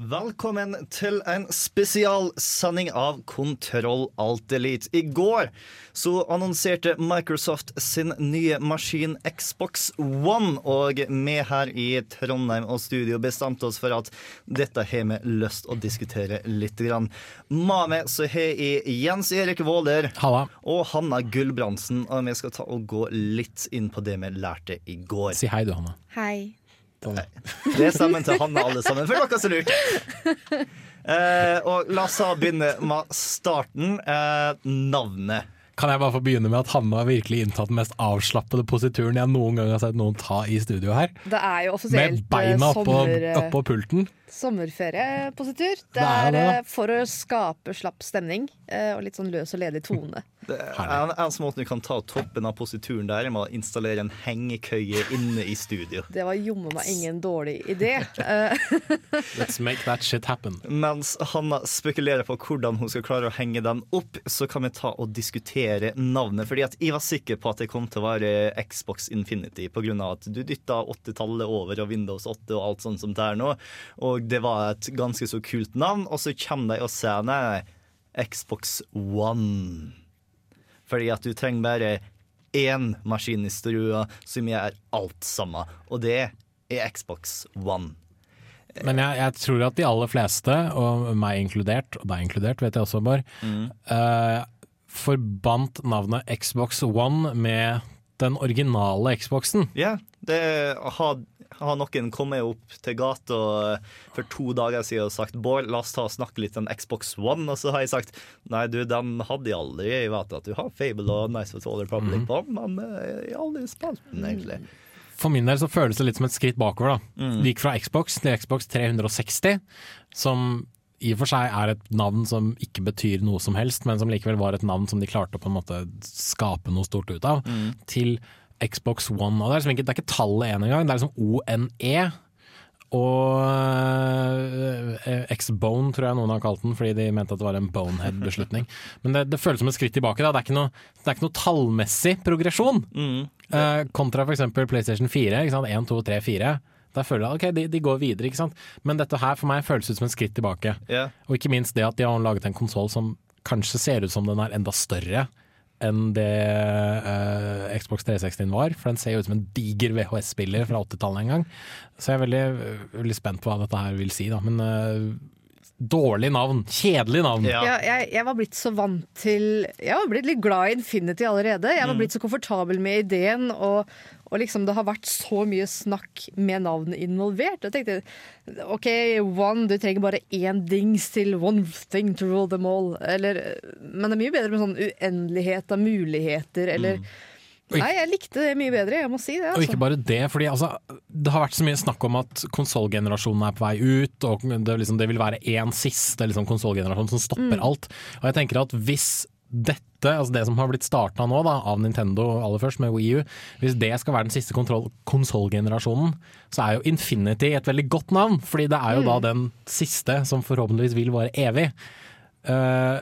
Velkommen til en spesialsending av Kontroll Alt Elite. I går så annonserte Microsoft sin nye maskin Xbox One, og vi her i Trondheim og studio bestemte oss for at dette har vi lyst å diskutere litt. Grann. Med meg så har jeg Jens Erik Våler Halla. og Hanna Gulbrandsen, og vi skal ta og gå litt inn på det vi lærte i går. Si hei du, Hanna. Hei. Det er stemmen til Hanne, alle sammen, for dere som lurte. Eh, og la oss begynne med starten. Eh, navnet. Kan jeg bare få begynne med at Hanna har virkelig inntatt den mest avslappede posituren jeg noen gang har sett noen ta i studio her. Det er jo offisielt Med beina eh, oppå, sommer, oppå pulten. Sommerferiepositur. på Det er er det, er eh, for å skape slapp stemning eh, og litt sånn løs og ledig tone. Det er en, en måte du kan ta toppen av posituren der, er med å installere en hengekøye inne i studio. Det var jomme meg ingen dårlig idé. Eh, Let's make that shit happen. Mens Hanna spekulerer på hvordan hun skal klare å henge den opp, så kan vi ta og diskutere navnet. Fordi at jeg var sikker på at det kom til å være Xbox Infinity, av at du dytta 80-tallet over og Windows 8 og alt sånt som det er nå. Og det var et ganske så kult navn, og så kommer de og sier nei, Xbox One. Fordi at du trenger bare én maskin i stua som gjør alt sammen, og det er Xbox One. Men jeg, jeg tror at de aller fleste, og meg inkludert, og deg inkludert, vet jeg også, Bård, eh, forbandt navnet Xbox One med den originale Xboxen. Ja, det har, har noen kommet opp til gata for to dager siden og sagt Bård, la oss ta og snakke litt om Xbox One. Og så har jeg sagt nei, du, den hadde jeg aldri. Jeg vet at du har Fable og Nice of Public mm. på, men eh, jeg har aldri spilt den, egentlig. For min del så føles det litt som et skritt bakover. da. Vi gikk fra Xbox til Xbox 360, som i og for seg er et navn som ikke betyr noe som helst, men som likevel var et navn som de klarte å på en måte skape noe stort ut av, til Xbox One. Og det, er liksom ikke, det er ikke tallet én engang, det er liksom ONE. Og eh, X-Bone tror jeg noen har kalt den, fordi de mente at det var en bonehead-beslutning. Men det, det føles som et skritt tilbake. Da. Det, er ikke noe, det er ikke noe tallmessig progresjon. Eh, kontra f.eks. PlayStation 4. Ikke sant? 1, 2, 3, 4. Der føler jeg ok, de, de går videre, ikke sant. Men dette her for meg føles ut som et skritt tilbake. Yeah. Og ikke minst det at de har laget en konsoll som kanskje ser ut som den er enda større enn det uh, Xbox 360 var. For den ser jo ut som en diger VHS-spiller fra 80-tallet en gang. Så jeg er veldig, veldig spent på hva dette her vil si, da. Men uh, dårlig navn. Kjedelig navn. Ja. ja, jeg, jeg var blitt så vant til Jeg var blitt litt glad i Infinity allerede. Jeg var blitt så komfortabel med ideen, og, og liksom det har vært så mye snakk med navnet involvert. Jeg tenkte OK, one, du trenger bare én dings til one thing to rule them all. Eller, men det er mye bedre med sånn uendelighet av muligheter, eller mm. Nei, jeg likte det mye bedre, jeg må si det. Altså. Og ikke Altså. bare det, fordi altså, det har vært så mye snakk om at konsollgenerasjonen er på vei ut, og det, liksom, det vil være én siste liksom, konsollgenerasjon som stopper alt. Og jeg tenker at hvis dette, altså det som har blitt starta nå da, av Nintendo aller først med Wii U, hvis det skal være den siste kontroll- konsollgenerasjonen, så er jo Infinity et veldig godt navn, fordi det er jo da den siste som forhåpentligvis vil vare evig. Uh,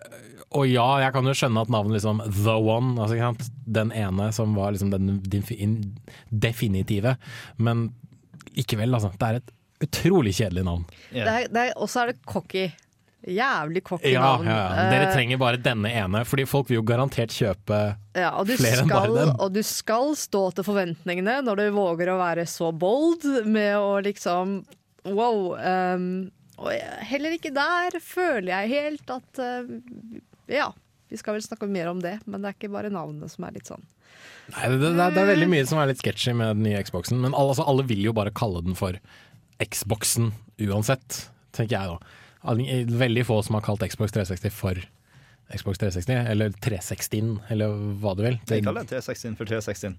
og ja, jeg kan jo skjønne at navnet liksom The One, altså, ikke sant? den ene som var liksom den definitive, men likevel, altså. Det er et utrolig kjedelig navn. Det er, det er, og så er det cocky. Jævlig cocky Ja, navn. ja, ja. Dere Eh, trenger bare denne ene, fordi folk vil jo garantert kjøpe Ja, Flere enn bare den. og du skal stå til forventningene når du våger å være så bold med å liksom Wow. Um, og heller ikke der føler jeg helt at uh, Ja, vi skal vel snakke mer om det, men det er ikke bare navnet som er litt sånn. Nei, det, det, er- det er veldig mye som er litt sketchy med den nye Xboxen, men alle, altså, alle vil jo bare kalle den for Xboxen uansett, tenker jeg da. Alle- Veldig få som har kalt Xbox 360 for Xbox 360, eller 360, eller hva du vil. Jeg kaller det 360 for 360.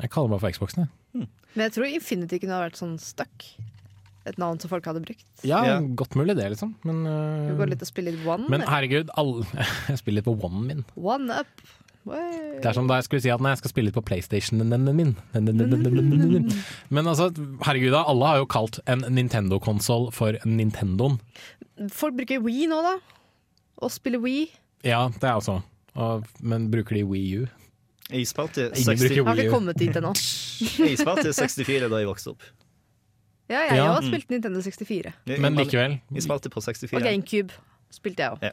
Jeg kaller det bare for Xboxen, jeg. Men jeg tror Infinity kunne ha vært sånn stuck. et navn som folk hadde brukt. Ja, Ja. godt mulig det, liksom. Men, Du øh, går litt og spiller litt One. men herregud, alle, jeg spiller litt på one min. One up. Det er som da jeg skulle si at nei, jeg skal spille litt på PlayStation-en min. Men altså, herregud da, alle har jo kalt en Nintendo-konsoll for Nintendoen. Folk bruker Wii nå, da. Og spiller Wii. Ja, det er også. Og, men bruker de Wii U? Jeg spilte, Ingen 60, bruker Har ikke kommet dit ennå. jeg 64 da jeg vokste opp. Ja, jeg Ja. har spilt Nintendo 64. Men likevel. Mm. Jeg på 64. Og GameCube spilte jeg òg.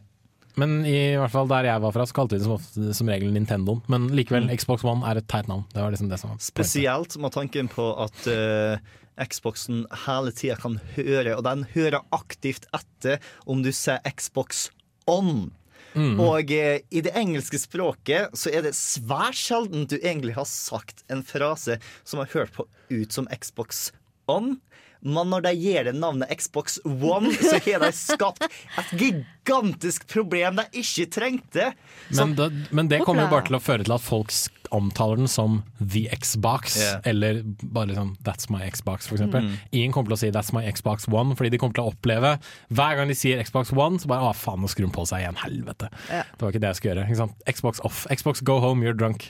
Men i hvert fall der jeg var fra, så kalte vi det som, ofte, som regel Nintendoen. Men likevel, Xbox One er et teit navn. Det var liksom det som var. Spesielt med tanken på at uh, Xboxen hele tida kan høre, og den hører aktivt etter om du ser Xbox on. Mm. Og eh, i det engelske språket så er det svært sjelden du egentlig har sagt en frase som har hørt på ut som Xbox on. Men når de gir det navnet Xbox One, så har de skapt et gigantisk problem de ikke trengte. Men, det, men det kommer jo bare til å føre til at folk omtaler den som The Xbox, yeah. eller bare liksom That's my Xbox, for eksempel. Mm. Ingen kommer til å si That's my Xbox One, fordi de kommer til å oppleve Hver gang de sier Xbox One, så bare å faen, nå skrur den på seg igjen. Helvete. Yeah. Det var ikke det jeg skulle gjøre. Ikke sant? Xbox off. Xbox go home, you're drunk.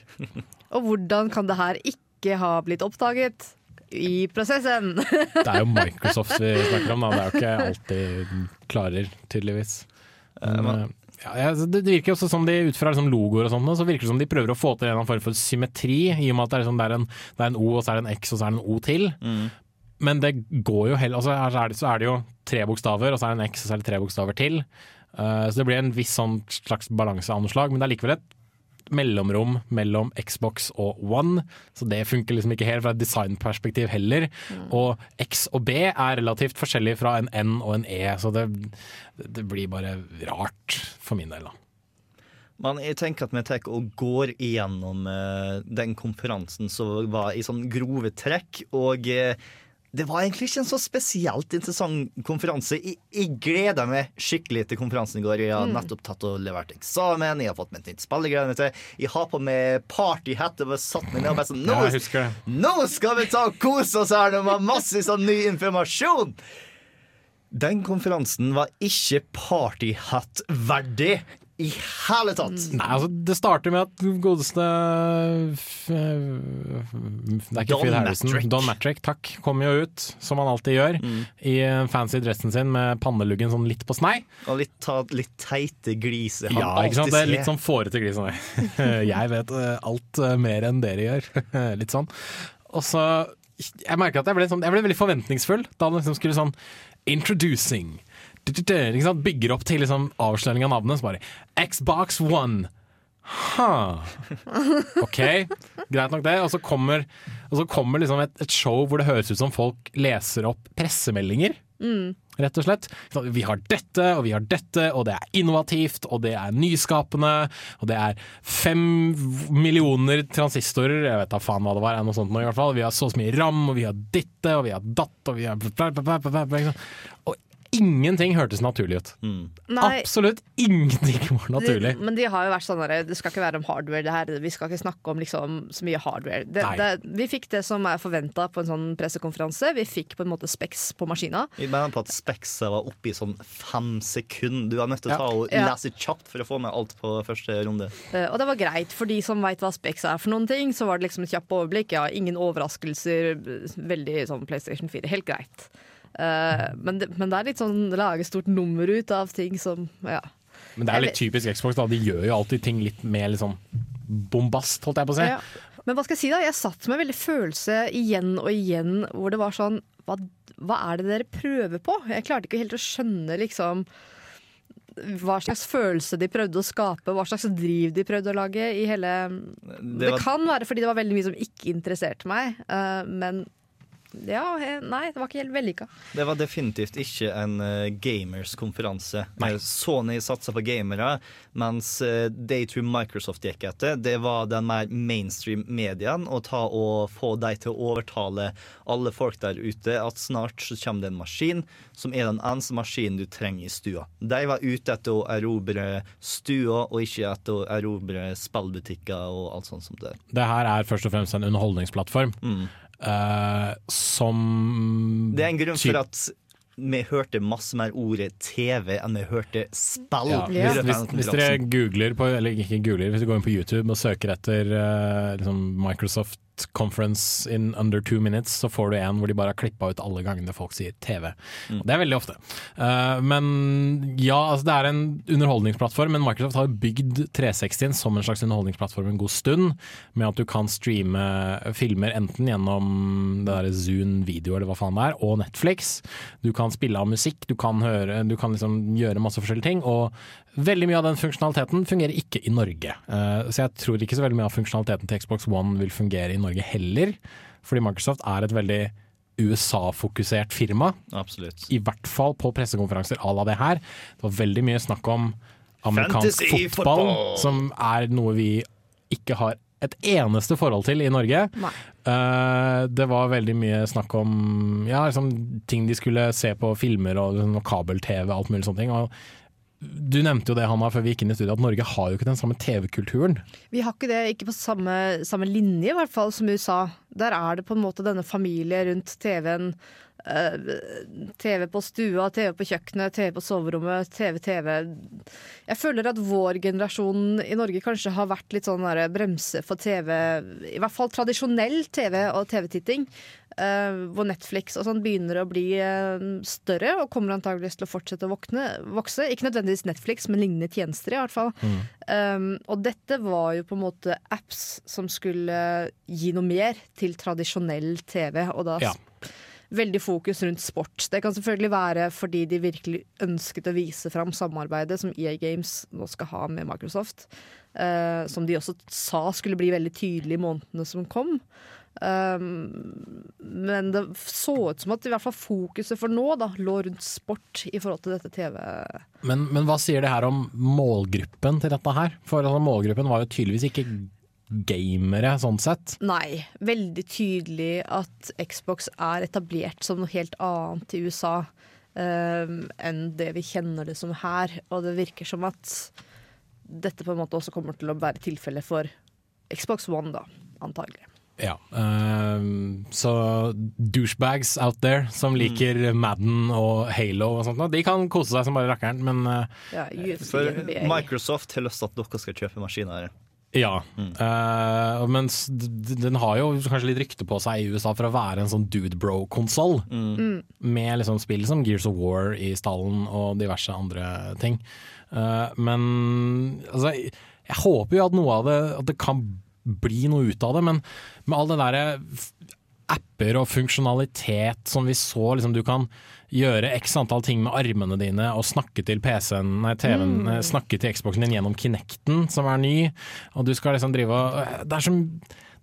Og hvordan kan det her ikke ha blitt oppdaget? I prosessen. Det er jo Microsoft vi snakker om, da. Det er jo ikke alltid de klarer, tydeligvis. Men, eh, ja, ja, det det virker også som de ut fra liksom logoer og sånt, så virker det som de prøver å få til en form for symmetri, i og med at det er, liksom, det er, en, det er en O, og så er det en X, og så er det en O til. Men det går jo heller altså, her er det, Så er det jo tre bokstaver, og så er det en X, og så er det tre bokstaver til. Eh, så det blir en viss sånn slags balanse av noe slag, men det er likevel et mellomrom mellom Xbox og One, så det funker liksom ikke helt fra et designperspektiv heller. Og X og B er relativt forskjellige fra en N og en E, så det, det blir bare rart for min del, da. Men jeg tenker at vi tar og går igjennom eh, den konferansen som var i sånn grove trekk. Og eh, det var egentlig ikke en så spesielt interessant konferanse. Jeg, jeg gleder meg skikkelig til konferansen i går. Jeg har nettopp tatt og levert eksamen, jeg har fått meg et nytt spill. Jeg har på meg partyhette og satt meg ned og bare sånn nå, Ja, det. nå skal vi ta og kose oss her Nå vi har masse sånn ny informasjon! Den konferansen var ikke partyhatt-verdig i hele tatt. Nei, altså Det starter med at godeste Det er ikke Don Phil Harrison. Matrick. Don Matrick, takk. Kommer jo ut, som han alltid gjør, i fancy dressen sin med panneluggen sånn litt på snei. Og litt, ta, litt teite gliser. han Ja, ikke sant? Det er litt sånn fårete glis. Jeg vet eh, alt eh, mer enn dere gjør. Litt sånn. Og så Jeg merker at jeg ble, sånn, jeg ble veldig forventningsfull da han liksom skulle sånn Introducing. Bygger opp til liksom avsløring av navnet. Så bare Xbox One. Ha. OK, greit nok det. Og så kommer, og så kommer liksom et, et show hvor det høres ut som folk leser opp pressemeldinger. Rett og slett. Vi har dette, og vi har dette, og det er innovativt, og det er nyskapende, og det er fem millioner transistorer, jeg vet da faen hva det var, noe sånt nå i hvert fall. Vi har så mye ram, og vi har dette, og vi har datt, og vi har Og ingenting hørtes naturlig ut. Nei, Absolutt ingenting var naturlig. De, men de har jo vært sånn det skal ikke være om hardware, det her, vi skal ikke snakke om liksom, så mye hardware. Det, det, vi fikk det som er forventa på en sånn pressekonferanse. Vi fikk på en måte Specs på maskina. Vi mener på at Specs var oppe i sånn fem sekunder. Du er nødt til å ta og Ja. lese kjapt for å få med alt på første runde. Eh, og det var greit, for de som veit hva Specs er for noen ting, så var det liksom et kjapt overblikk. Ja, ingen overraskelser, veldig sånn PlayStation 4. Helt greit. Eh, men, det, men det er litt sånn lage stort nummer ut av ting som Ja. Men det er litt typisk Xbox, da. De gjør jo alltid ting litt mer liksom bombast, holdt jeg på å si. Ja. Men hva skal jeg si da? Jeg satt med veldig følelse igjen og igjen hvor det var sånn hva, hva er det dere prøver på? Jeg klarte ikke helt å skjønne liksom hva slags følelse de prøvde å skape, hva slags driv de prøvde å lage i hele Det, var- kan være fordi det var veldig mye som ikke interesserte meg, eh, men ja, nei, det var ikke helt vellykka. Det var definitivt ikke en uh, gamers-konferanse. Eh, Sony satsa på gamere, mens uh, through Microsoft gikk etter, det var den mer mainstream medien å ta og få de til å overtale alle folk der ute at snart så kommer det en maskin som er den eneste maskinen du trenger i stua. De var ute etter å erobre stua, og ikke etter å erobre spillbutikker og alt sånt som det. Det her er først og fremst en underholdningsplattform. Eh, som Det er en grunn for at vi hørte masse mer ordet TV enn vi hørte spill. ja, hvis, hvis, hvis dere googler på, eller ikke googler, hvis dere går inn på YouTube og søker etter uh, liksom Microsoft Conference in under two minutes, så får du en hvor de bare har klippa ut alle gangene folk sier TV. Mm. Og Det er veldig ofte. Uh, men ja, altså det er en underholdningsplattform, men Microsoft har bygd 360 som en slags underholdningsplattform en god stund, med at du kan streame filmer enten gjennom det der Zoom video eller hva faen det er, og Netflix. Du kan spille av musikk, du kan, høre, du kan liksom gjøre masse forskjellige ting. og Veldig mye av den funksjonaliteten fungerer ikke i Norge. Eh, så jeg tror ikke så veldig mye av funksjonaliteten til Xbox One vil fungere i Norge heller. Fordi Microsoft er et veldig USA-fokusert firma. Absolutt. I hvert fall på pressekonferanser à la det her. Det var veldig mye snakk om amerikansk Fantasy fotball, football. som er noe vi ikke har et eneste forhold til i Norge. Nei. Eh, det var veldig mye snakk om ja, liksom, ting de skulle se på filmer og, liksom, og kabel-TV og alt mulig sånne ting. Og du nevnte jo det, Hanna, før vi gikk inn i studiet, at Norge har jo ikke den samme TV-kulturen. Vi har ikke det, ikke på samme, samme linje i hvert fall som USA. Der er det på en måte denne familie rundt TV-en. Eh, TV på stua, TV på kjøkkenet, TV på soverommet, TV, TV. Jeg føler at vår generasjon i Norge kanskje har vært litt sånn bremse for TV, i hvert fall tradisjonell TV og TV-titting. eh, hvor Netflix og sånn begynner å bli eh, større og kommer antageligvis til å fortsette å våkne, vokse. Ikke nødvendigvis Netflix, men lignende tjenester i hvert fall. Um, og dette var jo på en måte apps som skulle gi noe mer til tradisjonell TV, og da Ja. Veldig fokus rundt sport. Det kan selvfølgelig være fordi de virkelig ønsket å vise fram samarbeidet som EA Games nå skal ha med Microsoft, eh, som de også sa skulle bli veldig tydelig i månedene som kom. Um, men det så ut som at i hvert fall fokuset for nå da, lå rundt sport i forhold til dette TV. Men, men hva sier det her om målgruppen til dette her? For altså, målgruppen var jo tydeligvis ikke gamere, sånn sett. Nei, veldig tydelig at Xbox er etablert som noe helt annet i USA um, enn det vi kjenner det som her. Og det virker som at dette på en måte også kommer til å være tilfellet for Xbox One, da, antagelig. Ja. ehm, så douchebags out there som liker Madden og Halo og sånt, de kan kose seg som bare rakkeren, men uh, Ja, For Microsoft har lyst til at dere skal kjøpe maskiner. Ja. Eh, mens d- d- den har jo kanskje litt rykte på seg i USA for å være en sånn dude bro-konsoll. Med liksom spill som Gears of War i stallen og diverse andre ting. Uh, men altså, jeg, jeg håper jo at noe av det At det kan bli noe ut av det, men med all det derre f- apper og funksjonalitet som vi så, liksom du kan gjøre x antall ting med armene dine og snakke til PC-en, nei TV-en, mm. snakke til Xboxen din gjennom Kinecten, som er ny, og du skal liksom drive og Det er så,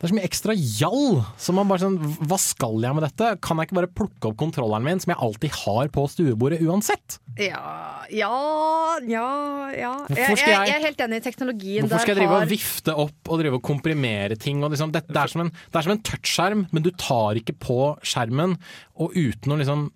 det er så mye ekstra gjall! Så man bare sånn Hva skal jeg med dette? Kan jeg ikke bare plukke opp kontrolleren min, som jeg alltid har på stuebordet uansett? Ja, ja, ja, ja. Jeg, jeg, jeg- er helt enig i teknologien. Hvorfor skal jeg drive har- og vifte opp og drive og komprimere ting? Og liksom, det, det, er som en, det er som en touchskjerm, men du tar ikke på skjermen. Og uten å liksom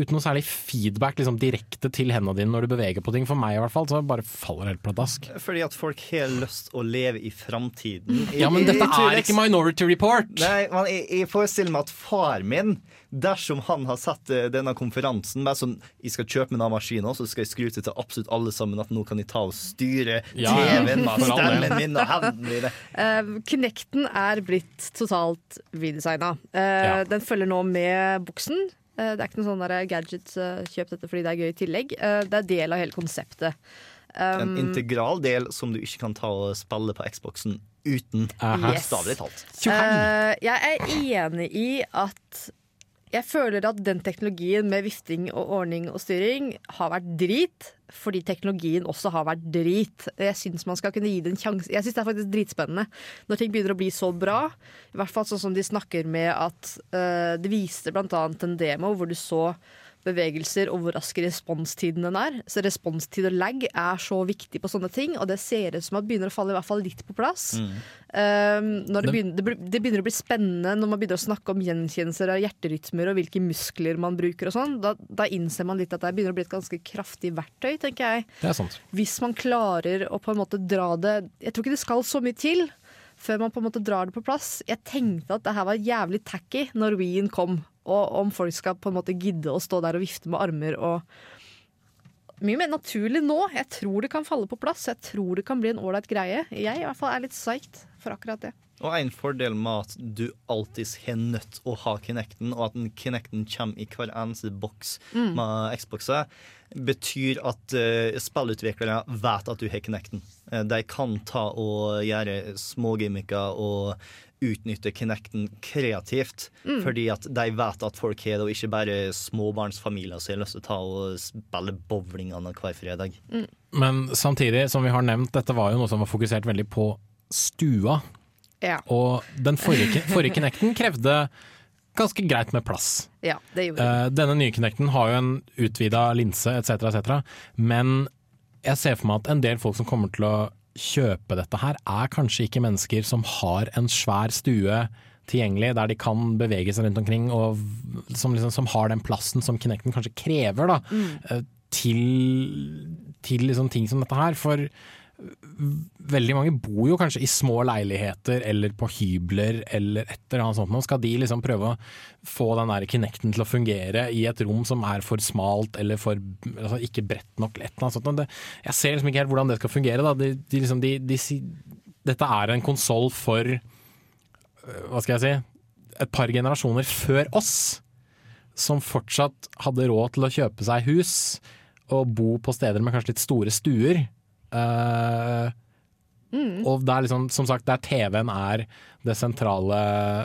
Uten noe særlig feedback liksom, direkte til hendene dine når du beveger på ting. For meg i hvert fall, så bare faller det helt pladask. Fordi at folk har lyst å leve i framtiden. Ja, men dette er ikke Minority Report! Nei, men jeg, jeg forestiller meg at far min, dersom han har sett eh, denne konferansen bare sånn, Jeg skal kjøpe meg denne maskinen, så skal jeg skru til til absolutt alle sammen at nå kan jeg ta og styre Ja, TV-en med stemmen min og hendene mine. Uh, Kinecten er blitt totalt redesigna. Uh, Ja. Den følger nå med buksen. Uh, det er ikke noe sånn gadgets, gadget, uh, kjøp dette fordi det er gøy i tillegg. Uh, det er del av hele konseptet. En Um, integral del som du ikke kan ta og spille på Xboxen uten. Bokstavelig Yes. Talt. Uh, jeg er enig i at jeg føler at den teknologien med vifting og ordning og styring har vært drit, fordi teknologien også har vært drit. Jeg syns man skal kunne gi det en sjanse. Jeg syns det er faktisk dritspennende når ting begynner å bli så bra. I hvert fall sånn som de snakker med at uh, Det viste annet en demo hvor du så bevegelser og hvor rask responstiden den er. Så responstid og lag er så viktig på sånne ting, og det ser ut som at det begynner å falle i hvert fall litt på plass. Um, når det, begynner, det, begynner å bli spennende når man begynner å snakke om gjenkjennelser av hjerterytmer og hvilke muskler man bruker og sånn. Da, da innser man litt at det begynner å bli et ganske kraftig verktøy, tenker jeg. Det er sant. Hvis man klarer å på en måte dra det Jeg tror ikke det skal så mye til før man på en måte drar det på plass. Jeg tenkte at det her var jævlig tacky når Ween kom, og om folk skal på en måte gidde å stå der og vifte med armer og Mye mer naturlig nå. Jeg tror det kan falle på plass. Jeg tror det kan bli en ålreit greie. Jeg i hvert fall er litt psyched for akkurat det. Og en fordel med at du alltid har nødt å ha Kinecten, og at den Kinecten kommer i hver eneste boks med Xboxer, betyr at uh, spillutviklere vet at du har Kinecten. Uh, de kan ta og gjøre smågimmiker og utnytte Kinecten kreativt, fordi at de vet at folk har det, og ikke bare småbarnsfamilier som har lyst til å ta og spille bowling hver fredag. Men samtidig, som vi har nevnt, dette var jo noe som var fokusert veldig på stua. Ja, Og den forrige, forrige Kinecten krevde ganske greit med plass. ja det gjorde det. Eh, denne nye Kinecten har jo en utvida linse etc., etc., men jeg ser for meg at en del folk som kommer til å kjøpe dette her, er kanskje ikke mennesker som har en svær stue tilgjengelig, der de kan bevege seg rundt omkring, og som, liksom, som har den plassen som Kinecten kanskje krever, da, mm. til, til liksom ting som dette her. For veldig mange bor jo kanskje i små leiligheter eller på hybler eller et eller annet sånt. Nå skal de liksom prøve å få den der Kinecten til å fungere i et rom som er for smalt eller for altså ikke bredt nok. Et eller annet sånt. Det, jeg ser liksom ikke helt hvordan det skal fungere. De, de liksom, de, dette er en konsoll for øh, hva skal jeg si et par generasjoner før oss, som fortsatt hadde råd til å kjøpe seg hus og bo på steder med kanskje litt store stuer. Eh, Og det er liksom, som sagt, der TV-en er det sentrale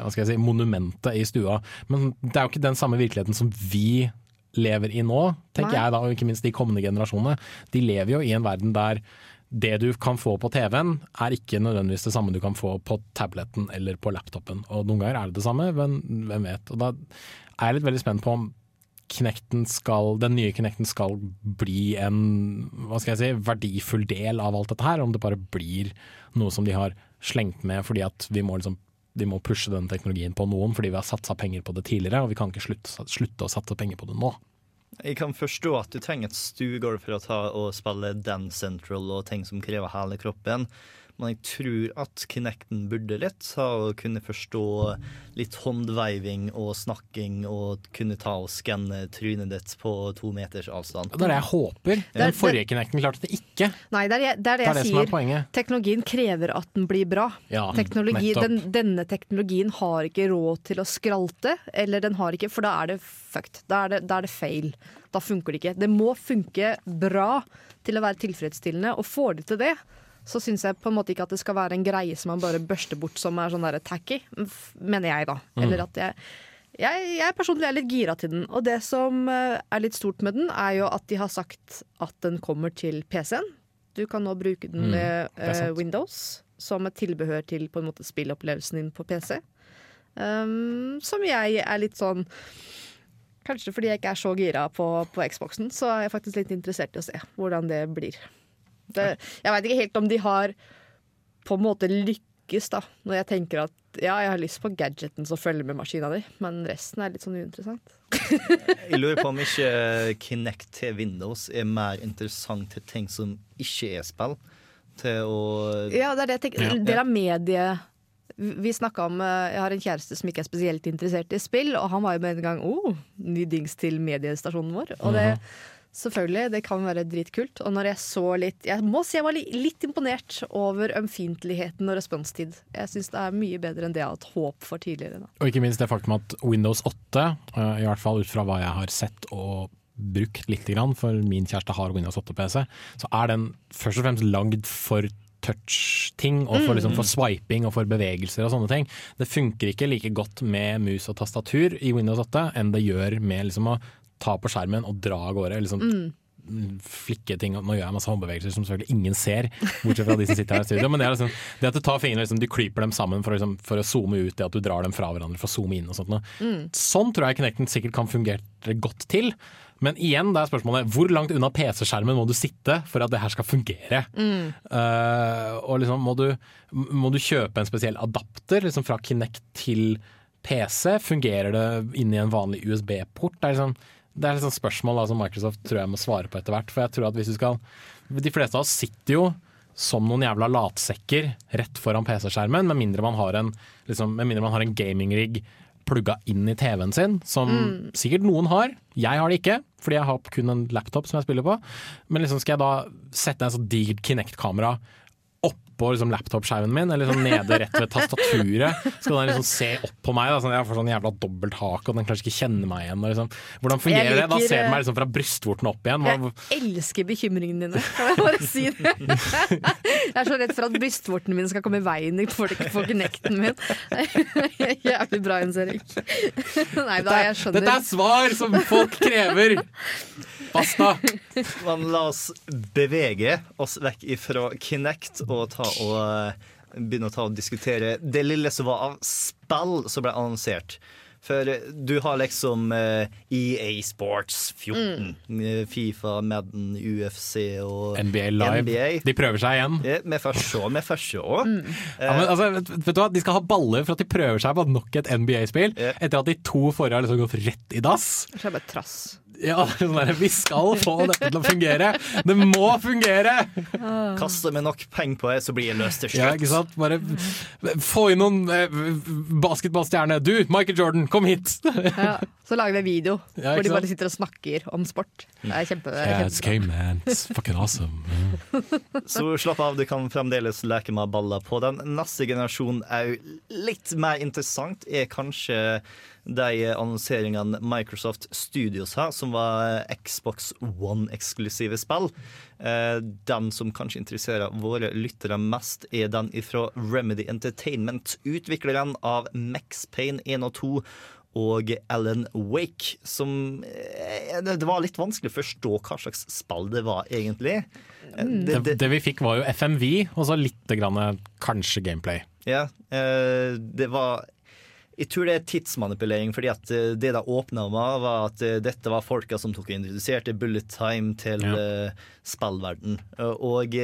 hva skal jeg si, monumentet i stua. Men det er jo ikke den samme virkeligheten som vi lever i nå, tenker Nei. jeg da, og ikke minst de kommende generasjonene. De lever jo i en verden der det du kan få på TV-en, er ikke nødvendigvis det samme du kan få på tabletten eller på laptopen. Og noen ganger er det det samme, men hvem vet. Og da er jeg litt veldig spent på om Kinecten skal, den nye Kinecten skal bli en hva skal jeg si, verdifull del av alt dette her, om det bare blir noe som de har slengt med fordi at vi må liksom de må pushe den teknologien på noen fordi vi har satsa penger på det tidligere, og vi kan ikke slutte, slutte å satse penger på det nå. Jeg kan forstå at du trenger et stuegulv for å ta og spille Dance Central og ting som krever hele kroppen, men jeg tror at Kinecten burde litt ha å kunne forstå litt håndveiving og snakking og kunne ta og skanne trynet ditt på to meters avstand. Det er det jeg håper. Er- Den forrige Kinecten klarte det ikke. Nei, det er det, er det Det er jeg er sier. poenget. Teknologien krever at den blir bra. Ja, Teknologi, den, denne teknologien har ikke råd til å skralte, eller den har ikke, for da er det fucked. Da er det, da er det feil. Da funker det ikke. Det må funke bra til å være tilfredsstillende, og får de til det, så syns jeg på en måte ikke at det skal være en greie som man bare børster bort som er sånn der tacky, mener jeg da. Eller at jeg jeg, jeg personlig er litt gira til den, og det som eh, er litt stort med den, er jo at de har sagt at den kommer til PC-en. Du kan nå bruke den Mm, med mm, uh, Windows som et tilbehør til på en måte spillopplevelsen din på PC. Um, som jeg er litt sånn Kanskje fordi jeg ikke er så gira på, på Xboxen, så er jeg faktisk litt interessert i å se hvordan det blir. Det, jeg veit ikke helt om de har på en måte lykkes, da, når jeg tenker at ja, jeg har lyst på gadgeten som følger med maskina di, men resten er litt sånn uinteressant. Jeg lurer på om ikke Kinect til Windows er mer interessant til ting som ikke er spill. Til å Ja, det er det jeg tenker. Ja. Del av mediet Vi snakka om eh, Jeg har en kjæreste som ikke er spesielt interessert i spill, og han var jo med en gang oh, ny dings til mediestasjonen vår. Og det Selvfølgelig, det kan være dritkult. Og når jeg så litt Jeg må si jeg var litt imponert over ømfintligheten og responstid. Jeg syns det er mye bedre enn det jeg har hatt håp for tidligere. Da. Og ikke minst det faktum at Windows 8, eh, i hvert fall ut fra hva jeg har sett og brukt lite grann, for min kjæreste har Windows 8-PC, så er den først og fremst lagd for touch-ting, og for, liksom, for swiping og for bevegelser og sånne ting. Det funker ikke like godt med mus og tastatur i Windows 8 enn det gjør med liksom, å ta på skjermen og dra av gårde. Liksom, flikke ting Nå gjør jeg masse håndbevegelser som selvfølgelig ingen ser, bortsett fra de som sitter her i studio. Men det, liksom, det at du tar fingrene liksom, du klyper dem sammen for, liksom, for å zoome ut, det at du drar dem fra hverandre for å zoome inn og sånt. noe. Sånn tror jeg Kinecten sikkert kan fungere godt til. Men igjen, da er spørsmålet hvor langt unna PC-skjermen må du sitte for at det her skal fungere? Eh, og liksom, må du, må du kjøpe en spesiell adapter liksom fra Kinect til PC? Fungerer det inni en vanlig USB-port? Det er liksom det er et sånt spørsmål da, som Microsoft tror jeg må svare på etter hvert. For jeg tror at hvis du skal De fleste av oss sitter jo som noen jævla latsekker rett foran PC-skjermen, med mindre man har en, liksom, med mindre man har en gaming-rigg plugga inn i TV-en sin, som sikkert noen har. Jeg har det ikke, fordi jeg har kun en laptop som jeg spiller på. Men liksom skal jeg da sette en sånn digert Kinect-kamera oppå liksom laptop-skjermen min, eller liksom, nede rett ved tastaturet. Skal den liksom se opp på meg, da, sånn jeg får sånn jævla dobbelt hak, og den kanskje ikke kjenne meg igjen. Og liksom. Hvordan fungerer liker, det? Da ser den eh, meg liksom fra brystvorten opp igjen. Hva, Jeg elsker bekymringene dine, kan jeg bare si det. Jeg er så redd for at brystvorten min skal komme i veien for, for knekten min. Jævlig bra, Jens Erik. Nei da, jeg skjønner. Dette er svar som folk krever! Basta! Men la oss bevege oss vekk ifra Kinect og ta og eh, begynne å ta og diskutere det lille som var av spill som ble annonsert. For eh, du har liksom eh, EA Sports 14, mm. Fifa, Madden, UFC og NBA Live. NBA. De prøver seg igjen. Vi får se, vi får se. Ja, vet, du hva? De skal ha baller for at de prøver seg på nok et NBA-spill, yeah. etter at de to forrige har liksom gått rett i dass. Er det bare trass. Ja, sånn der, Vi skal få dette til å fungere! Det må fungere! Kaster vi nok penger på det, så blir det løst til Ja, slutt. ikke sant? Bare få inn noen eh, basketballstjerner. Du, Michael Jordan, kom hit! Ja. Så lager vi video Ja, hvor de bare sitter og snakker om sport. Det er kjempe, Yeah, it's game, man. It's fucking awesome. Så slapp av, du kan fremdeles leke med baller på den. Neste generasjon er jo litt mer interessant, er kanskje de annonseringene Microsoft Studios har, som var Xbox One-eksklusive spill. Eh, Den som kanskje interesserer våre lyttere mest, er den ifra Remedy Entertainment, utvikleren av Max Payne 1 og 2 og Alan Wake, som eh, Det var litt vanskelig å forstå hva slags spill det var, egentlig. Eh, Det, det vi fikk var jo FMV, og så litt grann, kanskje gameplay. Ja, eh, det var Jeg tror det er tidsmanipulering, fordi at eh, det de åpna med, var at eh, dette var folka som tok og introduserte bullet time til Ja. eh, spillverden. Og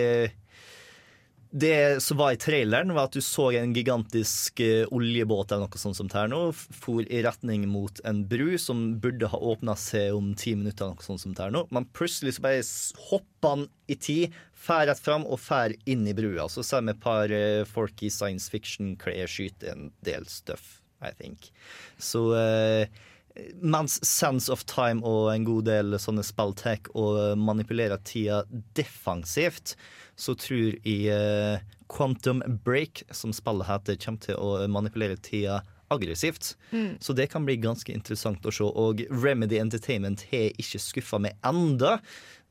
det som var i traileren, var at du så en gigantisk oljebåt eller noe sånt som det nå, for i retning mot en bru som burde ha åpna seg om ti minutter, eller noe sånt som det nå. Men plutselig så bare hopper han i tid, fær rett fram og fær inn i brua. Så ser vi et par folk i science fiction-klær skyte en del stuff, I think. Så eh, mens Sense of Time og en god del sånne spill tar og manipulerer tida defensivt, så tror jeg eh, Quantum Break, som spillet heter, kommer til å manipulere tida aggressivt. Så det kan bli ganske interessant å se. Og Remedy Entertainment har ikke skuffa meg enda.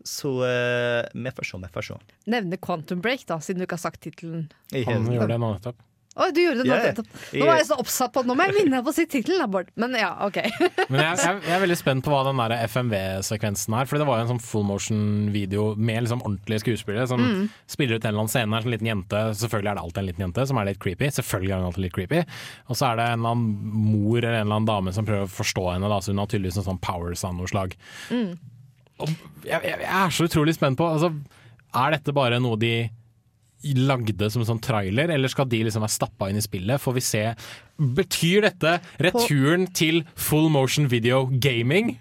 Så eh, vi får se, vi får se. Nevne Quantum Break, da, siden du ikke har sagt tittelen. Han gjør det nå nettopp. Å, du gjorde det nå ja. Nå var jeg så oppsatt på Nå må jeg minne på å si tittelen, Bård. Men ja, OK. Men jeg, jeg, jeg er veldig spent på hva den der FMV-sekvensen er. For det var jo en sånn full motion-video med liksom ordentlige skuespillere som spiller ut en eller annen scene. En liten jente, Selvfølgelig er det alltid en liten jente som er litt creepy. Selvfølgelig er hun alltid litt creepy. Og så er det en eller annen mor eller en eller annen dame som prøver å forstå henne. Da, så hun har tydeligvis en sånn powers av noe slag. Og jeg, jeg, jeg er så utrolig spent på altså, Er dette bare noe de lagde som en sånn trailer, eller skal de liksom være stappa inn i spillet? Får vi se Betyr dette returen til full motion video gaming?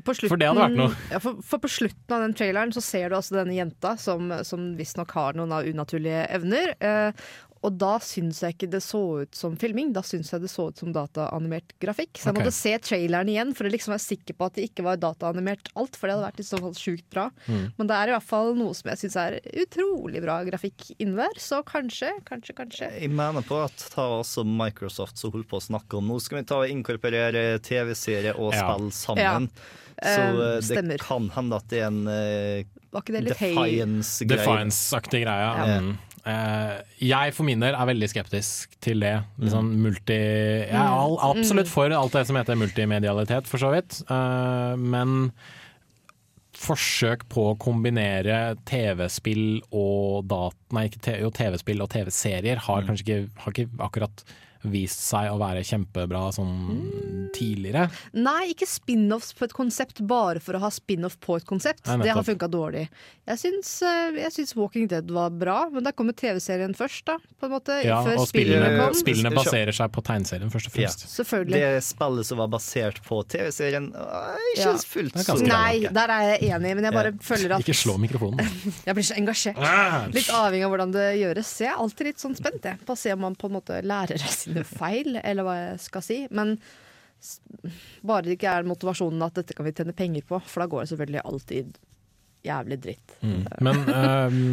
På slutten, For det hadde vært noe. Ja, for, for på slutten av den traileren så ser du altså denne jenta som, som visstnok har noen av unaturlige evner. Eh, og da syns jeg ikke det så ut som filming, da syns jeg det så ut som dataanimert grafikk. Så jeg okay. måtte se traileren igjen for å liksom være sikker på at det ikke var dataanimert alt, for det hadde vært i så fall sjukt bra. Mm. Men det er i hvert fall noe som jeg syns er utrolig bra grafikk innvær, så kanskje, kanskje, kanskje. Jeg mener på at ta også Microsoft som holdt på å snakke om Nå skal vi ta og inkorporere TV-serie og Ja. spill sammen. Så um, eh, det stemmer. kan hende at det er en uh. Defiance-aktig greie. Ja. Mm. Eh, jeg for min del er veldig skeptisk til det. Liksom sånn multi Jeg er all, absolutt for alt det som heter multimedialitet, for så vidt. Eh, men forsøk på å kombinere TV-spill og TV-spill og TV-serier har kanskje ikke, har ikke akkurat vist seg å være kjempebra sånn tidligere. Nei, ikke spin-offs på et konsept bare for å ha spin-off på et konsept. Nei, det har funka dårlig. Jeg syns, eh, jeg syns Walking Dead var bra, men der kommer TV-serien først, da. På en måte, Ja, før og spillene spillene, kom. spillene baserer seg på tegneserien, først og fremst. Selvfølgelig. Det spillet som var basert på TV-serien, er ikke Ja. fullt så Nei, der er jeg enig, men jeg bare Ja. føler at Ikke slå mikrofonen. jeg blir så engasjert. Litt avhengig av hvordan det gjøres. Jeg er alltid litt sånn spent jeg, på å se om man på en måte lærer av sine feil, eller hva jeg skal si. Men bare det ikke er motivasjonen at dette kan vi tjene penger på, for da går det selvfølgelig alltid jævlig dritt. Mm. Men ehm,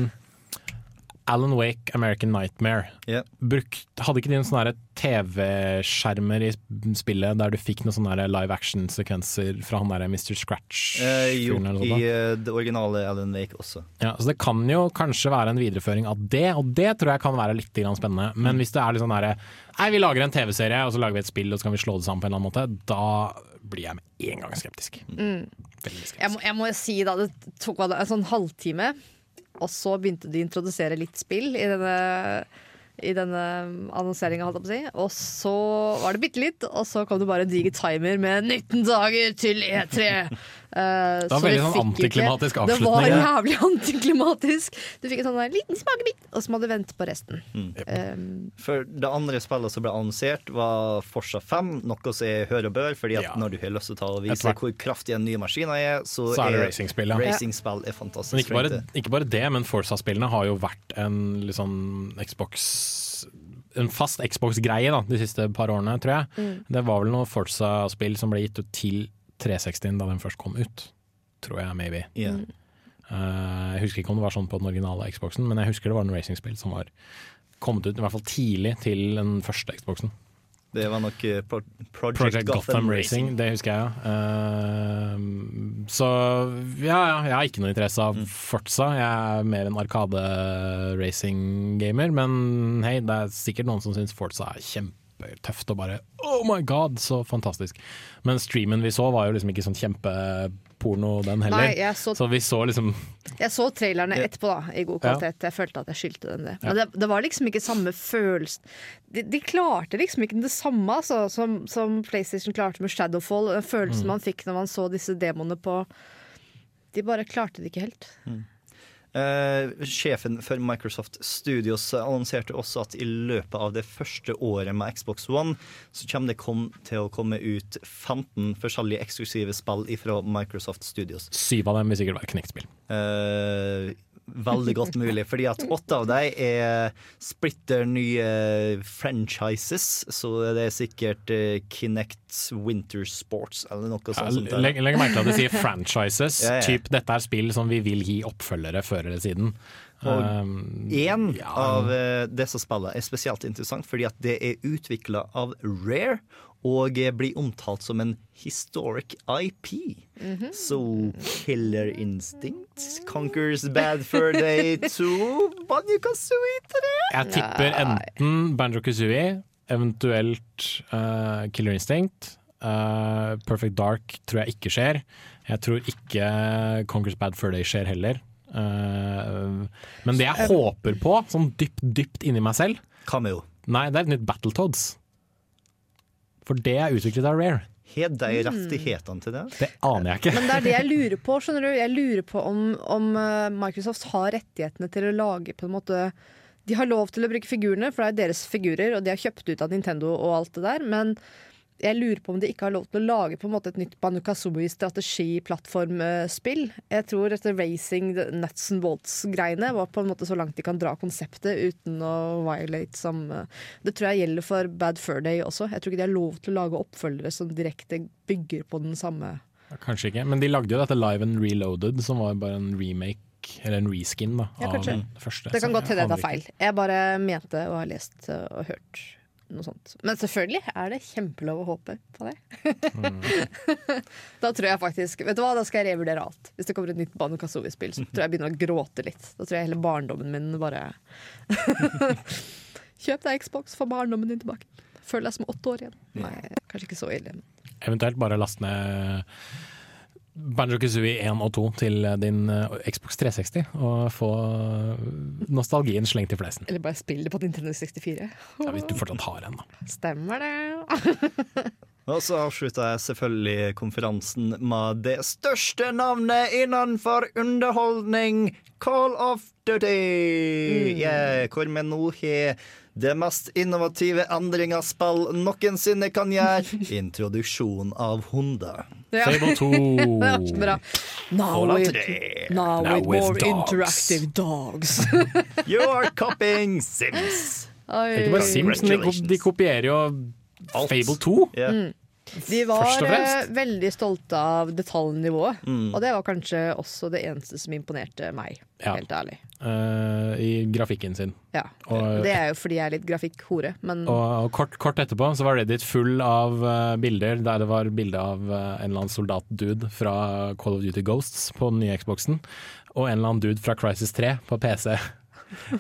Alan Wake, American Nightmare Yeah. Brukt, Hadde ikke de noen TV-skjermer i spillet der du fikk noen sånne live action-sekvenser fra han der Mr. Scratch? Eh, jo, eller i eh, det originale Alan Wake også. Ja, så det kan jo kanskje være en videreføring av det, og det tror jeg kan være litt spennende. Men hvis det er litt sånn derre Nei, vi lager en TV-serie, og så lager vi et spill, og så kan vi slå det sammen på en eller annen måte, da blir jeg med en gang skeptisk. Veldig skeptisk. Jeg må, jeg må si da, det tok en sånn halvtime, og så begynte de å introdusere litt spill i denne, i denne annonseringa, si. Og så var det bitte litt, og så kom det bare en diger timer med 19 dager til E3. Eh, Det var så veldig sånn antiklimatisk ikke- avslutning. Det var jævlig antiklimatisk. Du fikk en sånn der liten smakebit, og så må du vente på resten. Um, For det andre spillet som ble annonsert, var Forsa 5, noe som er hør og bør, fordi at Ja. når du har lyst til å vise hvor kraftig en ny maskin er, så, Så er det racingspill, ja. racing er fantastisk. Men ikke bare, det. ikke bare det, men Forza-spillene har jo vært en sånn Xbox En fast Xbox-greie de siste par årene, tror jeg. Det var vel noen Forza-spill som ble gitt ut til 360 da den først kom ut. Tror jeg, maybe. Yeah. Uh, jeg husker ikke om det var sånn på den originale Xboxen, men jeg husker det var en racingspill som var kommet ut i hvert fall tidlig til den første Xboxen. Det var nok eh, Pro Project, Project Gotham, Gotham Racing, det husker jeg. ja. Eh, så ja, ja, jeg har ikke noe interesse av Forza. Jeg er mer en Arkade-racing-gamer. Men hei, det er sikkert noen som syns Forza er kjempetøft og bare oh my god, så fantastisk. Men streamen vi så var jo liksom ikke sånn kjempeporno den heller. Nei, jeg så, Så vi så liksom jeg så trailerne etterpå da, i god Ja. Jeg følte at jeg skyldte dem det. Men det, det var liksom ikke samme følelse de, de klarte liksom ikke det samme altså, som, som PlayStation klarte med Shadowfall. Følelsen følelsen man fikk når man så disse demoene på De bare klarte det ikke helt. Eh, sjefen for Microsoft Studios annonserte også at i løpet av det første året med Xbox One, så kommer det kom til å komme ut 15 forskjellige eksklusive spill fra Microsoft Studios. Syv av dem vil sikkert være knekt spill Eh, veldig godt mulig, fordi at åtte av dem er splitter nye franchises, så det er sikkert eh, Kinect Winter Sports eller noe Ja, sånt. sånt der. Legg legg merke til at de sier franchises. Ja, ja. Typ, dette er spill som vi vil gi oppfølgere før eller siden. Og Um, En ja. av eh, disse spillene er spesielt interessant fordi at det er utvikla av Rare og blir omtalt som en historic IP. Så Killer Instinct conquers Bad Fur Day 2 Banjo Kazooie 3. jeg tipper enten Banjo Kazooie, eventuelt uh, Killer Instinct. Uh, Perfect Dark tror jeg ikke skjer. Jeg tror ikke Conquers Bad Fur Day skjer heller. Uh, men det jeg håper på, sånn dypt, dypt inni meg selv Cameo. Nei, det er et nytt Battletoads. For det er utviklet av Rare. Har de rettighetene til det? Det aner jeg ikke. Men det er det jeg lurer på. skjønner du? Jeg lurer på om, om eh, Microsoft har rettighetene til å lage på en måte De har lov til å bruke figurene, for det er deres figurer, og de har kjøpt ut av Nintendo og alt det der. Men jeg lurer på om de ikke har lov til å lage på en måte et nytt Banjo Kazooie-strategi-plattformspill. Jeg tror dette racing, nuts and bolts-greiene var på en måte så langt de kan dra konseptet uten å violate samme Det tror jeg gjelder for Bad Fur Day også. Jeg tror ikke de har lov til å lage oppfølgere som direkte bygger på den samme Kanskje ikke, men de lagde jo dette Live and Reloaded, som var bare en remake, eller en reskin, da, Ja, av den første. Det kan godt hende aner tar feil. Jeg bare mente å ha lest uh, og hørt noe sånt. Men selvfølgelig er det kjempelov å håpe på det. da tror jeg faktisk Vet du hva, da skal jeg revurdere alt. Hvis det kommer et nytt Banu Kazooie-spill, så tror jeg jeg begynner å gråte litt. Da tror jeg hele barndommen min bare Kjøp deg Xbox, få barndommen din tilbake. Føler deg som åtte år igjen. Nei, kanskje ikke så ille. Eventuelt bare last ned Banjo Kazooie 1 og 2 til din eh, Xbox 360 og få nostalgien slengt i fleisen. Eller bare spill det på Nintendo 64. Ja, hvis du fortsatt har en, da. Stemmer det. Og så avslutta jeg selvfølgelig konferansen med det største navnet innenfor underholdning, Call of Duty. Yeah, hvor vi nå har det mest innovative endringsspill noensinne kan gjøre. Introduksjon av hunder. Ja. Fable 2. Det var så bra. Now with, now Now with with more dogs. interactive dogs. You are copying Sims. Oi. Ikke bare Sims, men de, kopierer jo Alt. Fable 2. Yeah. De var eh, veldig stolte av detaljnivået, Mm. og det var kanskje også det eneste som imponerte meg, Ja. helt ærlig. Uh, I grafikken sin. Ja. Og- det er jo fordi jeg er litt grafikkhore, men Og, og kort, kort etterpå så var Reddit full av uh, bilder der det var bilde av uh, en eller annen soldatdude fra Call of Duty Ghosts på den nye Xboxen, og en eller annen dude fra Crisis 3 på PC.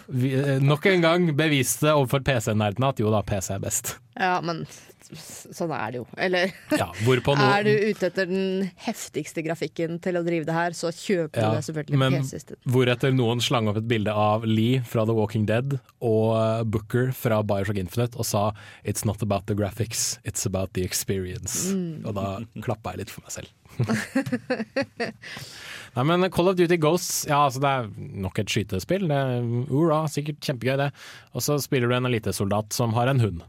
Vi, eh, nok en gang beviste overfor PC-nerdene at jo da, PC er best. ja, men sånn er det jo. Eller Ja, er du ute etter den heftigste grafikken til å drive det her, så kjøper Ja, du det selvfølgelig men PC i stedet. Hvoretter noen slang opp et bilde av Lee fra The Walking Dead og eh, Booker fra Bioshock Infinite og sa 'It's not about the graphics, it's about the experience'. Og da klappa jeg litt for meg selv. Nei, men Call of Duty Ghosts, ja, altså det er nok et skytespill. Det er, Ura, sikkert kjempegøy, det. Og så spiller du en elitesoldat som har en hund.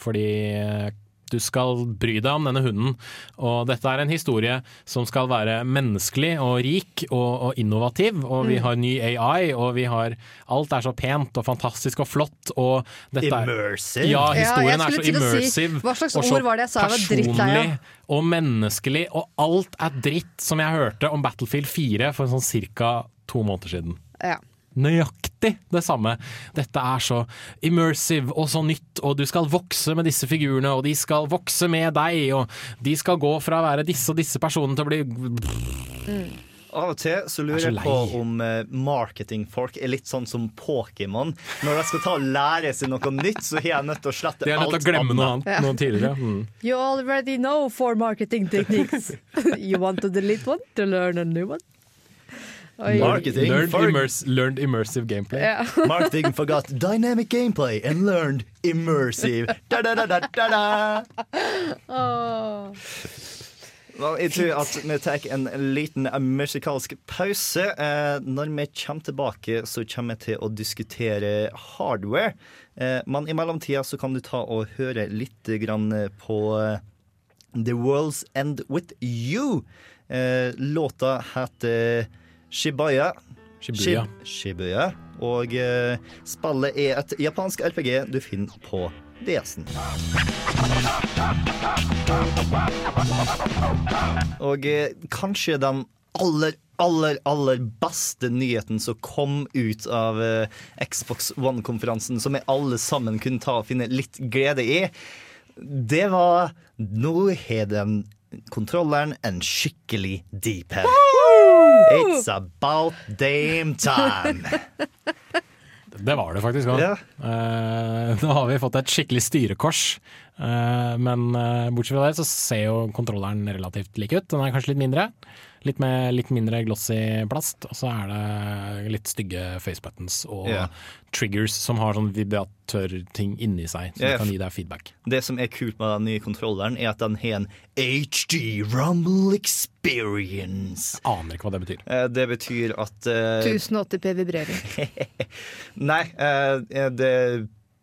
Fordi eh, du skal bry deg om denne hunden. Og dette er en historie som skal være menneskelig og rik og, og innovativ. Og vi har ny AI, og vi har Alt er så pent og fantastisk og flott. Og dette er Immersive. ja, Ja, historien er så immersive. si, hva slags og så ord var det jeg sa? Jeg var drittlei personlig og menneskelig, og alt er dritt, som jeg hørte om Battlefield 4 for sånn cirka to måneder siden. Ja. Nøyaktig det samme. Dette er så immersive og så nytt, og du skal vokse med disse figurene, og de skal vokse med deg, og de skal gå fra å være disse og disse personene til å bli Av og til så lurer er så jeg på om eh, marketingfolk er litt sånn som Pokémon. Når de skal ta og lære seg noe nytt, så har jeg nødt til å slette alt. De er nødt til å glemme noe annet noe tidligere. Mm. You already know four marketing techniques. you want to delete one to learn a new one? Oi. Marketing Learned, for- immers learned immersive gameplay. Ja. Marketing forgot dynamic gameplay and learned immersive. Da, da, da, da, da, da. Well, jeg tror at vi tar en liten musikalsk pause. Eh, når vi kommer tilbake, så kommer vi til å diskutere hardware. Eh, men i mellomtida så kan du ta og høre litt grann på eh, The World's End With You. Eh, låta heter Shibaya. Shibuya. Shib- Shibuya. Og eh, spillet er et japansk RPG du finner på DS-en. Og eh, kanskje den aller, aller, aller beste nyheten som kom ut av eh, Xbox One-konferansen, som vi alle sammen kunne ta og finne litt glede i, det var Nå har den kontrolleren en skikkelig deep head. It's about damn time. Det var det faktisk òg. Ja. nå har vi fått et skikkelig styrekors. Uh, men uh, bortsett fra det så ser jo kontrolleren relativt lik ut. Den er kanskje litt mindre. Litt, med, litt mindre glossy plast. Og så er det litt stygge facebuttons og yeah. triggers som har sånn vibratørting inni seg, som yeah. kan gi deg feedback. Det som er kult med den nye kontrolleren, er at den har en HD Rumble Experience. Jeg Aner ikke hva det betyr. Eh, Det betyr at uh... 1080p vibrering. Nei, uh, det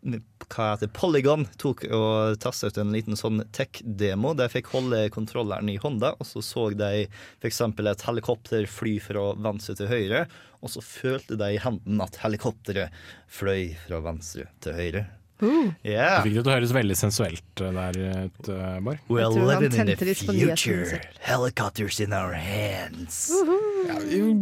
hva heter? Polygon tok og testa ut en liten sånn tech-demo. Der fikk holde kontrolleren i hånda, og så så de f.eks. et helikopter fly fra venstre til høyre, og så følte de i hendene at helikopteret fløy fra venstre til høyre. Yeah. Du fikk det til å høres veldig sensuelt eh, der ut, eh, Bård. We're living in the future. Helicopters in our hands.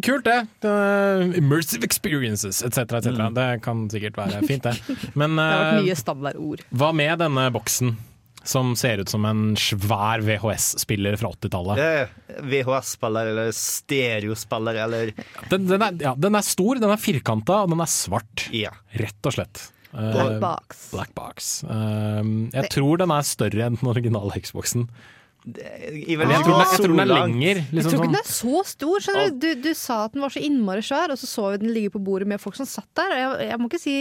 Kult, det. Uh, immersive experiences etc. etc. Det kan sikkert være fint, det. Men Det har vært eh, mye standardord. hva med denne boksen? Som ser ut som en svær VHS-spiller fra 80-tallet. Eh, VHS-spiller eller stereospiller eller Den, den, er, ja, den er stor, den er firkanta, og den er svart. Ja. Rett og slett. Eh, Black box. Black box. Eh, jeg tror den er større enn den originale Xboxen. Jeg, jeg, tror den jeg tror den er lenger. Jeg Liksom tror ikke sånn, den er så stor. Du Du, du sa at den var så innmari svær, og så så vi den ligge på bordet med folk som satt der. Jeg, jeg må ikke si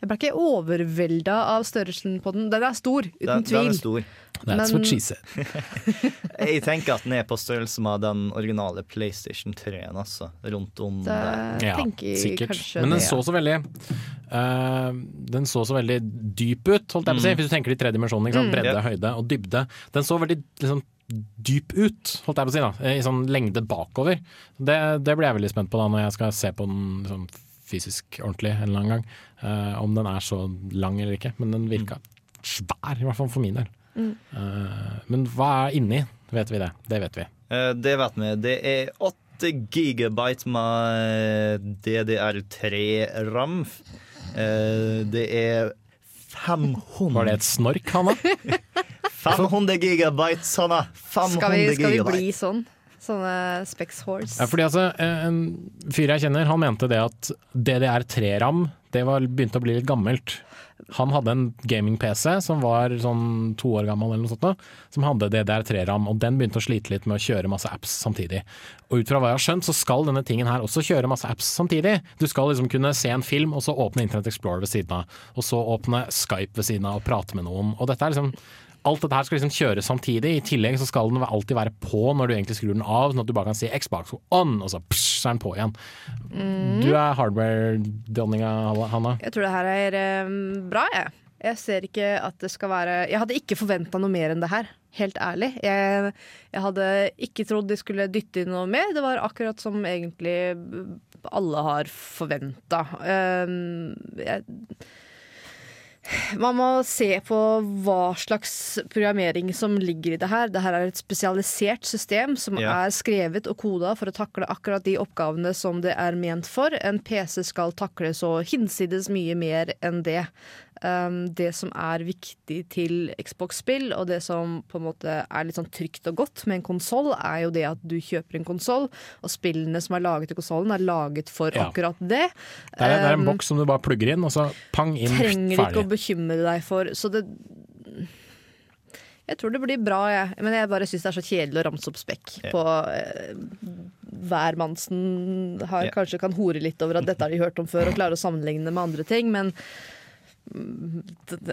Jeg ble ikke overvelda av størrelsen på den. Den er stor, uten Den, den tvil. er stor. That's men- what she said. Jeg tenker at den er på størrelse med den originale PlayStation 3-en, altså. Rundt om Det der. Ja, sikkert. Men den det, så ja. så veldig uh, Den så så veldig dyp ut, holdt jeg på å si. Hvis du tenker de tre dimensjonene. mm. Bredde, høyde og dybde. Den så veldig liksom, dyp ut, holdt jeg på å si. da I sånn lengde bakover. Det, det blir jeg veldig spent på da når jeg skal se på den liksom, fysisk ordentlig en eller annen gang. Uh, om den er så lang eller ikke. Men den virka svær, i hvert fall for min del. Eh, men hva er inni? Vet vi det? Det vet vi. Uh, Det vet vi. Det er 8 gigabyte med DDR3-ram. Eh, Det er 500 Var det et snork, Hanna? 500 gigabyte, Sanna! 500 Skal vi, skal vi bli sånn? Sånne Specs Horse. Ja, fordi altså, En fyr jeg kjenner, han mente det at DDR3-ram det var, begynte å bli litt gammelt. Han hadde en gaming-PC som var sånn to år gammel, eller noe sånt, som hadde DDR3-ram, og den begynte å slite litt med å kjøre masse apps samtidig. Og ut fra hva jeg har skjønt, så skal denne tingen her også kjøre masse apps samtidig. Du skal liksom kunne se en film, og så åpne Internett Explorer ved siden av. Og så åpne Skype ved siden av og prate med noen. Og dette er liksom Alt dette her skal liksom kjøres samtidig. I tillegg så skal den alltid være på når du egentlig skrur den av, sånn at du bare kan si Xbox on, og så, psh, så er den på igjen. Du er hardware-dronninga, Hanna. Jeg tror det her er eh, bra, jeg. Jeg ser ikke at det skal være Jeg hadde ikke forventa noe mer enn det her. Helt ærlig. Jeg, jeg hadde ikke trodd de skulle dytte inn noe mer. Det var akkurat som egentlig alle har forventa. jeg man må se på hva slags programmering som ligger i det her. Det her er et spesialisert system som Ja. er skrevet og koda for å takle akkurat de oppgavene som det er ment for. En PC skal takle så hinsides mye mer enn det. Um, det som er viktig til Xbox-spill, og det som på en måte er litt sånn trygt og godt med en konsoll, er jo det at du kjøper en konsoll, og spillene som er laget til konsollen, er laget for Ja. akkurat det. Det er, det er en Um, boks som du bare plugger inn, og så pang inn, trenger ikke å bekymre deg for. Så det Jeg tror det blir bra, jeg. Men jeg bare syns det er så kjedelig å ramse opp spekk yeah. på eh, Hvermannsen har yeah. kanskje kan hore litt over at dette har de hørt om før, og klarer å sammenligne det med andre ting, men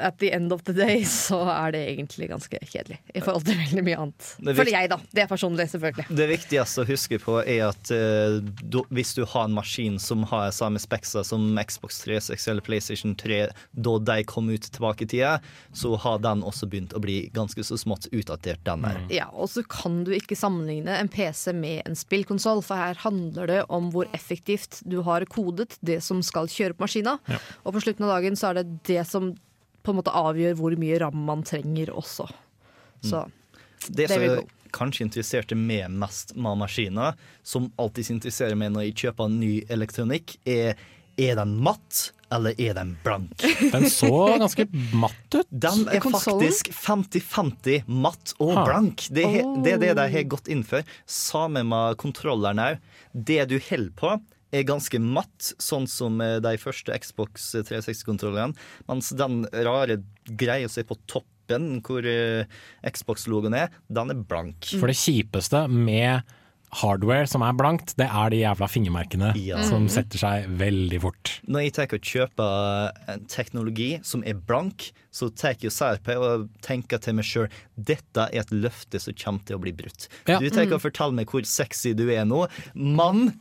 at the end of the day så er det egentlig ganske kjedelig i forhold til veldig mye annet. Er Føler jeg, da. Det er personlig, selvfølgelig. Det viktigste å huske på er at uh, du, hvis du har en maskin som har samme spekser som Xbox 360 eller PlayStation 3 da de kom ut tilbake i tida, så har den også begynt å bli ganske så smått utdatert, den der. Ja, og så kan du ikke sammenligne en PC med en spillkonsoll, for her handler det om hvor effektivt du har kodet det som skal kjøre på maskina. Og på slutten av dagen så er det det som på en måte avgjør hvor mye ram man trenger også. Så Det There som jeg kanskje interesserte meg mest med maskiner, som alltid interesserer meg når jeg kjøper ny elektronikk, er er den matt, eller er den blank? Den så ganske matt ut. Den er faktisk 50-50 matt og Ha. blank. Det, er Oh. det er det de har gått inn for. Sammen med kontrolleren òg. Det du holder på, er ganske matt, sånn som eh, de første Xbox 360-kontrollene. Mens den rare greia som er på toppen, hvor eh, Xbox-logoen er, den er blank. For det kjipeste med hardware som er blankt, det er de jævla fingermerkene Ja. som setter seg veldig fort. Når jeg tar og kjøper en teknologi som er blank, så tar jeg særlig på og tenker til meg sjøl dette er et løfte som kommer til å bli brutt. Ja. Du tar og forteller meg hvor sexy du er nå. Mann!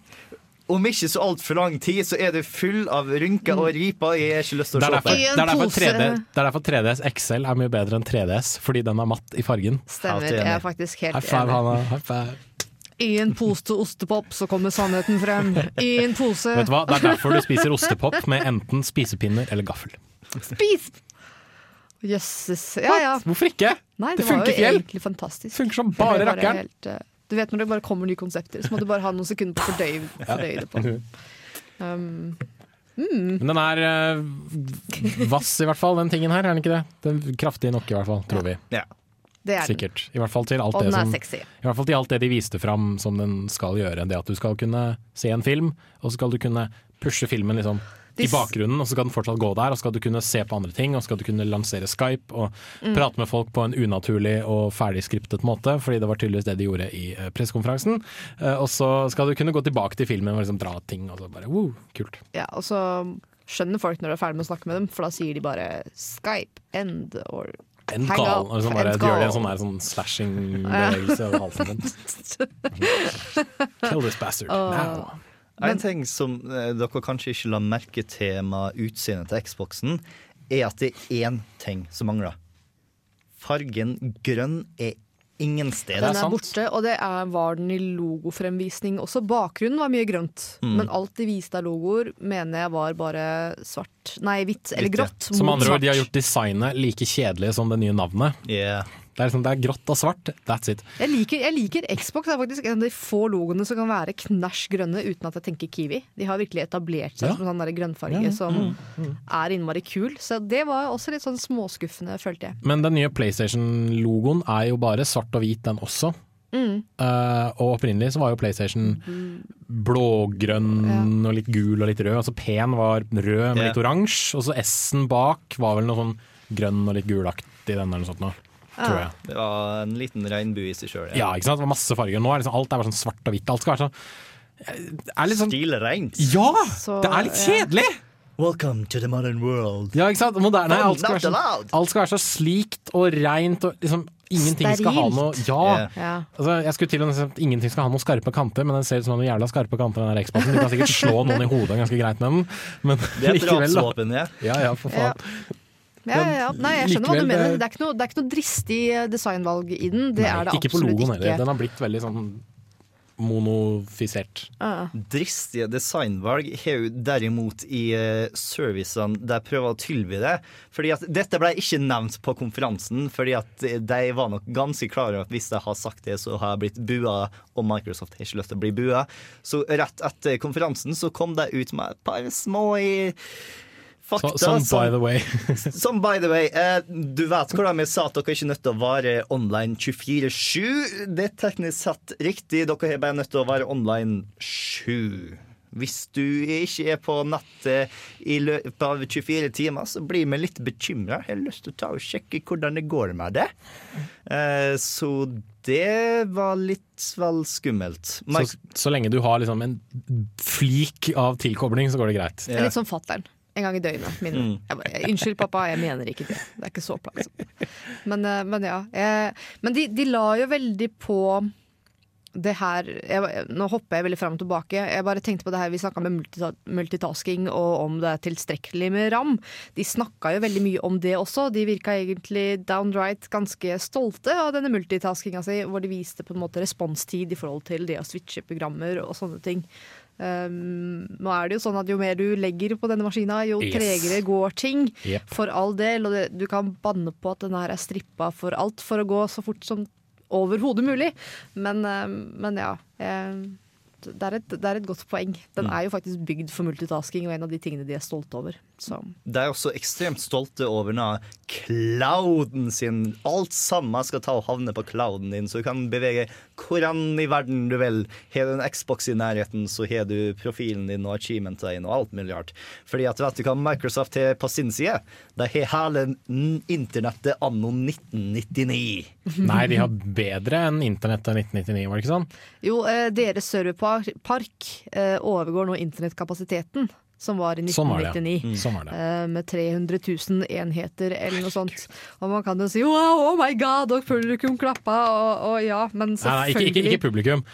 Om ikke så altfor lang tid, så er du full av rynker og riper. Jeg har ikke lyst til å se på det. I en det er derfor, 3D, det er derfor 3DS XL er mye bedre enn 3DS, fordi den er matt i fargen. stemmer. Jeg er faktisk helt High five, enig. Hanna. High five. I en pose til ostepop så kommer sannheten frem. I en pose Vet du hva? Det er derfor du spiser ostepop med enten spisepinner eller gaffel. Spis! Jøsses. Ja ja. Hvorfor ikke? Nei, Det det, funker ikke, helt. Det. Funker som bare rakkeren. helt, eh, Du vet når det bare kommer nye konsepter, så må du bare ha noen sekunder på å fordøye, det på. Um, Men den er uh, vass i hvert fall, den tingen her, er den ikke det? Den er kraftig nok i hvert fall, tror vi. Ja. det er den. Sikkert. I hvert fall til alt Og det den er som sexy. I hvert fall til alt det de viste fram som den skal gjøre. Det at du skal kunne se en film, og så skal du kunne pushe filmen liksom i bakgrunnen, og så skal den fortsatt gå der. Og så skal du kunne se på andre ting, og så skal du kunne lansere Skype og Mm. prate med folk på en unaturlig og ferdig skriptet måte, fordi det var tydeligvis det de gjorde i eh, pressekonferansen. Eh, og så skal du kunne gå tilbake til filmen og liksom dra ting, og så bare wow, kult. Ja, og så skjønner folk når du er ferdig med å snakke med dem, for da sier de bare Skype, end, or End call. Og så bare end gjør de en sånn, der, sånn slashing-bevegelse over halsen din. Kill this bastard now. En ting som eh, dere kanskje ikke la merke til med utseendet til Xboxen, er at det er én ting som mangler. Fargen grønn er ingen sted steder. Den er borte, og det er, var den i logofremvisning også. Bakgrunnen var mye grønt, Mm. men alt de viste av logoer mener jeg var bare svart. Nei, hvitt eller grått. Som andre ord, de har gjort designet like kjedelig som det nye navnet. Yeah. Det er, liksom, det er grått og svart, that's it. Jeg liker, jeg liker Xbox. Det er faktisk en av de få logoene som kan være knæsj grønne uten at jeg tenker Kiwi. De har virkelig etablert seg Ja. som en sånn grønnfarge som er innmari kul. Så det var også litt sånn småskuffende, følte jeg. Men den nye PlayStation-logoen er jo bare svart og hvit, den også. Mm. Uh, og opprinnelig så var jo PlayStation blågrønn og litt gul og litt rød. Altså P-en var rød med Ja. litt oransje, og så S-en bak var vel noe sånn grønn og litt gulaktig, den eller noe sånt nå. Tror jeg. Det var en liten regnbue i seg sjøl. Ja, ikke sant? Det var masse farger. Nå er liksom, alt er bare sånn svart og hvitt. Alt skal være sånn er litt sånn Stilreint. Ja! Så, Det er litt ja. kjedelig! Welcome to the modern world. Ja, ikke sant? Moderne, alt, skal være så, allowed. alt skal være så slikt og reint og liksom Ingenting skal ha noe Ja! Yeah. Ja. Altså, jeg skulle til å si at Ingenting skal ha noen skarpe kanter, men den ser ut som noen jævla skarpe kanter. Den der Xboxen. Du kan sikkert slå noen i hodet ganske greit med den, men Det er et likevel, da. ja. Ja, ja, for faen. Ja, ja, ja. Nei, jeg skjønner hva du mener. det- er ikke noe, det er ikke noe dristig designvalg i den. Det Nei, er det ikke på logoen heller. Den har blitt veldig sånn monofisert. Ja. Dristige designvalg har jo derimot i eh, servicene de prøver å tilby det. Fordi at Dette ble ikke nevnt på konferansen, fordi at de var nok ganske klare over at hvis de har sagt det, så har jeg blitt bua, og Microsoft har ikke lyst til å bli bua. Så rett etter konferansen så kom de ut med et par små i fakta. som som- by the way. Som by the way, eh, du vet hvordan vi sa at dere ikke er nødt til å være online 24-7. Det er teknisk sett riktig. Dere er bare nødt til å være online 7. Hvis du ikke er på nettet i løpet av 24 timer, så blir vi litt bekymra. Jeg har lyst til å ta og sjekke hvordan det går med det. Eh, så det var litt vel skummelt. Så, Mike, så lenge du har liksom en flik av tilkobling, så går det greit. Det er litt som fatter'n. En gang i døgnet. Min. Jeg bare, Unnskyld, pappa, jeg mener ikke det. Det er ikke så plagsomt. Men, eh, men ja. Jeg, men de, de la jo veldig på det her jeg, Nå hopper jeg veldig fram og tilbake. Jeg bare tenkte på det her Vi snakka med multitasking og om det er tilstrekkelig med ram. De snakka jo veldig mye om det også. De virka egentlig downright ganske stolte av denne multitaskinga si, hvor de viste på en måte responstid i forhold til det å switche programmer og sånne ting. Um, nå er det jo sånn at Jo mer du legger på denne maskina, jo Yes. tregere går ting. Yep. For all del. Og det, du kan banne på at den her er strippa for alt for å gå så fort som overhodet mulig. Men, um, men ja. Um, det er, et, det er et godt poeng. Den er jo faktisk bygd for multitasking, og en av de tingene de er stolte over. Så. De er også ekstremt stolte over denne clouden sin. Alt sammen skal ta og havne på clouden din, så du kan bevege hvordan i verden du vil. Har du en Xbox i nærheten, så har du profilen din og achievementene dine og alt mulig rart. Fordi at vet du hva Microsoft har på sin side? De har hele internettet anno 1999. Nei, de har bedre enn internettet av 1999, var det ikke sånn? Jo, eh, deres serverpark eh, overgår nå internettkapasiteten, som var i Sånn var det, 1999. ja. Sånn var det. Eh, med 300 000 enheter eller noe sånt. Og man kan jo si wow, oh my god, og publikum klappa, og, og ja, men Nei, nei, ikke, ikke, ikke publikum.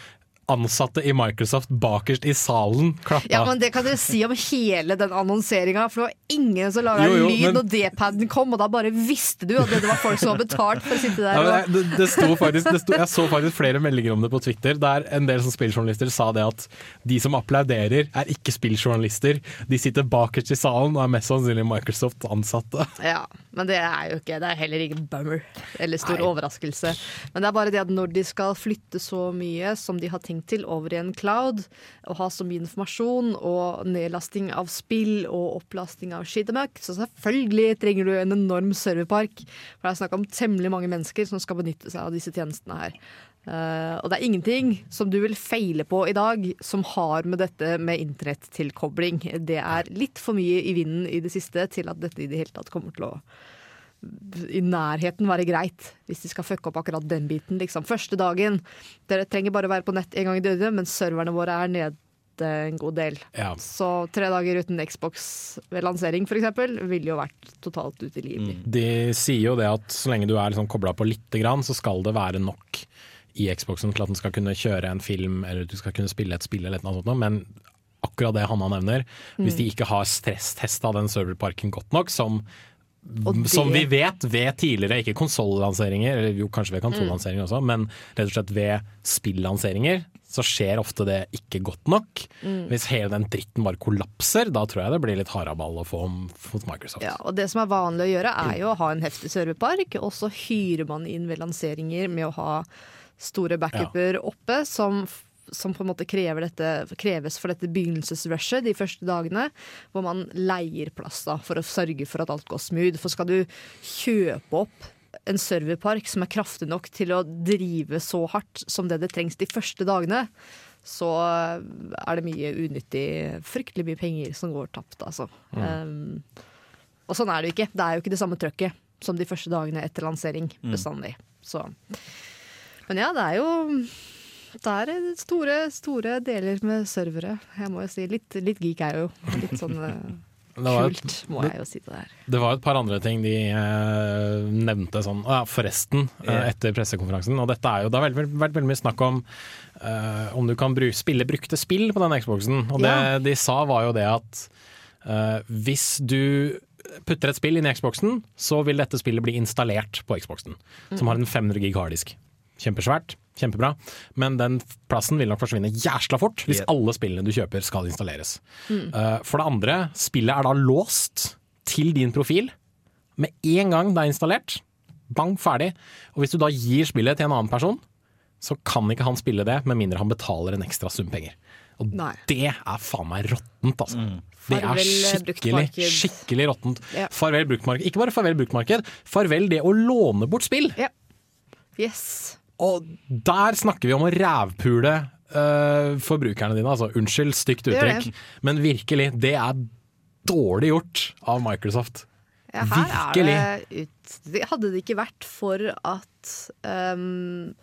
Ansatte i Microsoft bakerst i salen klappa. Ja, men Det kan dere si om hele den annonseringa, for det var ingen som laga lyd men- når D-paden kom, og da bare visste du at det var folk som var betalt for å sitte der. Ja, men det, det sto faktisk, det sto, jeg så faktisk flere meldinger om det på Twitter, der en del som spilljournalister sa det at de som applauderer, er ikke spilljournalister. De sitter bakerst i salen og er mest sannsynlig Microsoft-ansatte. ja. Men det er jo ikke Det er heller ingen bummer eller stor Nei. overraskelse. Men det er bare det at når de skal flytte så mye som de har tenkt til over i en cloud, og ha så mye informasjon og nedlasting av spill og opplasting av skitemøkk, så selvfølgelig trenger du en enorm serverpark. For det er snakk om temmelig mange mennesker som skal benytte seg av disse tjenestene her. Eh, og det er ingenting som du vil feile på i dag som har med dette med internettilkobling. Det er litt for mye i vinden i det siste til at dette i det hele tatt kommer til å i nærheten være greit, hvis de skal fucke opp akkurat den biten. Liksom. Første dagen, dere trenger bare være på nett en gang i døgnet, men serverne våre er nede en god del. Ja. Så tre dager uten Xbox ved lansering f.eks. ville jo vært totalt ute i livet. De sier jo det at så lenge du er liksom kobla på lite grann, så skal det være nok i Xboxen til at den skal kunne kjøre en film eller du skal kunne spille et spill eller noe sånt. Men akkurat det Hanna nevner, hvis de ikke har stresstesta den serverparken godt nok, som, det- som vi vet ved tidligere, ikke konsollanseringer, eller jo kanskje ved konsollanseringer også, men rett og slett ved spillanseringer, så skjer ofte det ikke godt nok. Hvis hele den dritten bare kollapser, da tror jeg det blir litt haraball å få hos Microsoft. Ja, og det som er vanlig å gjøre, er jo å ha en heftig serverpark, og så hyrer man inn ved lanseringer med å ha store backuper oppe, som, som på en måte dette, kreves for dette begynnelsesrushet de første dagene, hvor man leier plass da, for å sørge for at alt går smooth. For skal du kjøpe opp en serverpark som er kraftig nok til å drive så hardt som det det trengs de første dagene, så er det mye unyttig, fryktelig mye penger som går tapt, altså. Um, og sånn er det jo ikke. Det er jo ikke det samme trøkket som de første dagene etter lansering bestandig. Så. Men ja, det er jo det er store, store deler med servere. Jeg må jo si Litt, litt geek er jo. Litt sånn eh, et- kult, må jeg jo si det der. Det var et par andre ting de eh, nevnte sånn ah, ja, forresten eh, etter pressekonferansen. Og dette er jo, det har vært, vært veldig mye snakk om eh, om du kan bruke, spille brukte spill på den Xboxen. Og det Ja. de sa var jo det at eh, hvis du putter et spill inn i Xboxen, så vil dette spillet bli installert på Xboxen. Som har en 500 gig harddisk. Kjempesvært, kjempebra. Men den plassen vil nok forsvinne jæsla fort hvis alle spillene du kjøper skal installeres. Mm. for det andre, spillet er da låst til din profil med en gang det er installert. Bang, ferdig. Og hvis du da gir spillet til en annen person, så kan ikke han spille det med mindre han betaler en ekstra sum penger. Og Nei. det er faen meg råttent, altså. Det er eh, skikkelig, skikkelig råttent. Ja. Farvel bruktmarked. Ikke bare farvel bruktmarked, farvel det å låne bort spill. Ja. Yes. Og der snakker vi om å rævpule uh, forbrukerne dine. Altså, unnskyld, stygt uttrykk, men virkelig, det er dårlig gjort av Microsoft. Ja, her Virkelig. er det ut Hadde det ikke vært for at um,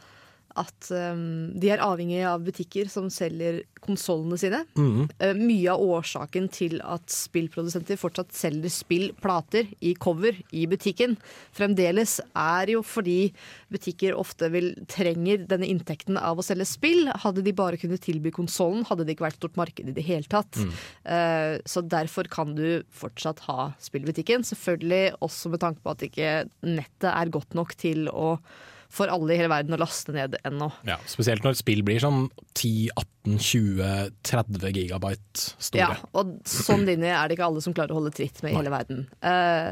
at um, de er avhengig av butikker som selger konsollene sine. Mhm. Uh, mye av årsaken til at spillprodusenter fortsatt selger spillplater i cover i butikken, fremdeles er jo fordi butikker ofte vil trenger denne inntekten av å selge spill. Hadde de bare kunnet tilby konsollen, hadde det ikke vært stort marked i det hele tatt. Eh, så derfor kan du fortsatt ha spillbutikken. Selvfølgelig også med tanke på at ikke nettet er godt nok til å for alle i hele verden å laste ned ennå. Ja, spesielt når spill blir sånn 10-18-20-30 gigabyte store. Ja, og sånn linje er det ikke alle som klarer å holde tritt med i hele verden. Uh,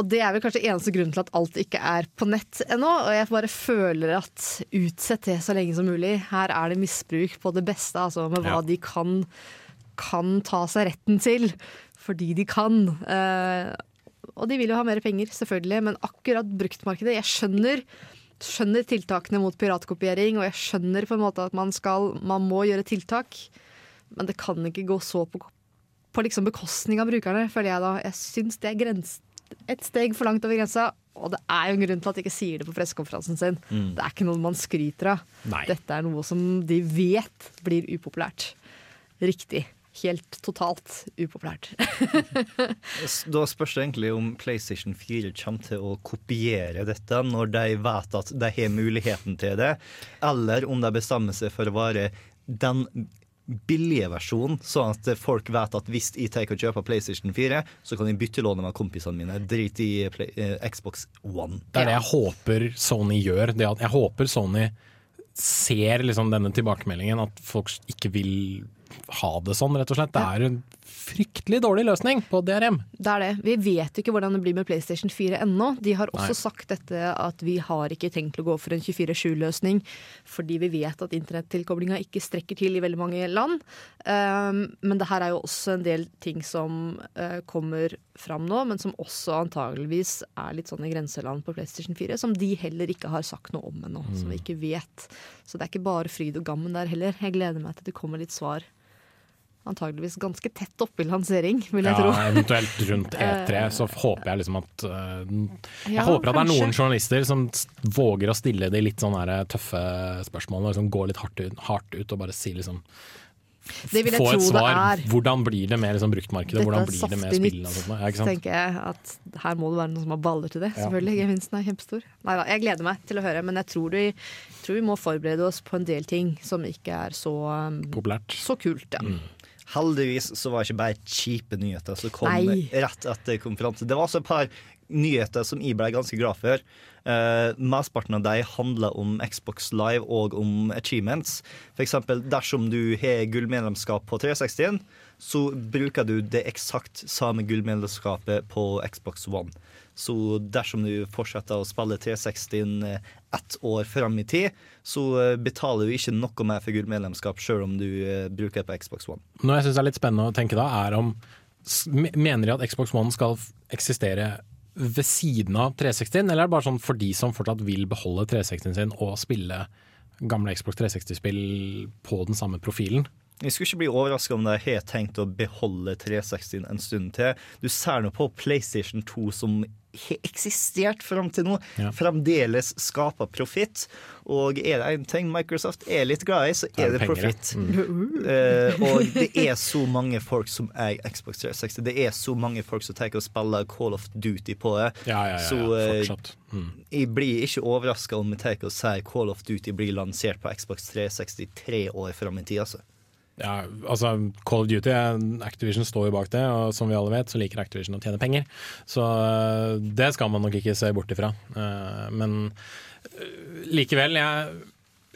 og det er vel kanskje eneste grunnen til at alt ikke er på nett ennå. Og jeg bare føler at utsett det så lenge som mulig. Her er det misbruk på det beste, altså med hva Ja. de kan, kan ta seg retten til. Fordi de kan. Eh, og de vil jo ha mer penger, selvfølgelig, men akkurat bruktmarkedet Jeg skjønner skjønner tiltakene mot piratkopiering, og jeg skjønner på en måte at man skal Man må gjøre tiltak, men det kan ikke gå så på, på liksom bekostning av brukerne, føler jeg da. Jeg syns det er grens, et steg for langt over grensa, og det er jo en grunn til at de ikke sier det på pressekonferansen sin. Det er ikke noe man skryter av. Nei. Dette er noe som de vet blir upopulært. Riktig. Helt totalt upopulært. Da spørs det egentlig om PlayStation 4 kommer til å kopiere dette når de vet at de har muligheten til det, eller om de bestemmer seg for å være den billige versjonen, sånn at folk vet at hvis jeg tar og kjøper PlayStation 4, så kan jeg byttelåne med kompisene mine. Drit i Play, eh, Xbox One. Det er det jeg håper Sony gjør. Det at jeg håper Sony ser liksom denne tilbakemeldingen, at folk ikke vil ha det sånn, rett og slett. Det er en fryktelig dårlig løsning på DRM. Det er det. Vi vet ikke hvordan det blir med PlayStation 4 ennå. De har også Nei. sagt dette at vi har ikke tenkt å gå for en 24-7-løsning, fordi vi vet at internettilkoblinga ikke strekker til i veldig mange land. Um, men det her er jo også en del ting som uh, kommer fram nå, men som også antageligvis er litt sånn i grenseland på PlayStation 4, som de heller ikke har sagt noe om ennå, som vi ikke vet. Så det er ikke bare fryd og gammen der heller. Jeg gleder meg til det kommer litt svar. Antageligvis ganske tett oppe i lansering, vil jeg Ja, tro. eventuelt rundt E3, så håper jeg liksom at uh, Jeg Ja, håper at det er noen journalister som våger å stille de litt sånne tøffe spørsmålene, og liksom gå litt hardt ut, hardt ut og bare si liksom Det vil jeg Få tro et det svar. Hvordan blir det med liksom bruktmarkedet? Hvordan blir det med spillene? nytt. Tenker jeg at her må det være noen som har baller til det. Ja. Selvfølgelig, Gevinsten er kjempestor. Neida, jeg gleder meg til å høre, men jeg tror vi, tror vi må forberede oss på en del ting som ikke er så, um, Populært. så kult. Ja. Mm. Heldigvis så var det ikke bare kjipe nyheter som kom Nei. rett etter konferansen. Det var også et par nyheter som jeg ble ganske glad for. Uh, Mesteparten av dem handler om Xbox Live og om achievements. Eksempel, dersom du har gullmedlemskap på 360, så bruker du det eksakt samme gullmedlemskapet på Xbox One. Så dersom du fortsetter å spille 360 eh, ett år fram i tid, så eh, betaler du ikke noe mer for gullmedlemskap selv om du eh, bruker det på Xbox One. Noe jeg syns er litt spennende å tenke da, er om Mener de at Xbox One skal eksistere ved siden av 360, eller er det bare sånn for de som fortsatt vil beholde 360-en sin og spille gamle Xbox 360-spill på den samme profilen? Jeg skulle ikke bli overraska om de har tenkt å beholde 360 en stund til. Du ser nå på PlayStation 2 som har eksistert fram til nå, Ja. fremdeles skaper profitt. Og er det en ting Microsoft er litt glad i, så er det det profitt. Mm. Uh, og det er så mange folk som eier Xbox 360. Det er så mange folk som tar og spiller Call of Duty på det. Ja, ja, ja, Så, fortsatt. Mm. Jeg blir ikke overraska om vi tar og sier Call of Duty blir lansert på Xbox 360 tre år fram i tid. Altså. Ja, altså Call of Duty, Activision står jo bak det, og som vi alle vet, så liker Activision å tjene penger. Så eh, det skal man nok ikke se bort ifra. Eh, Men eh, likevel, jeg,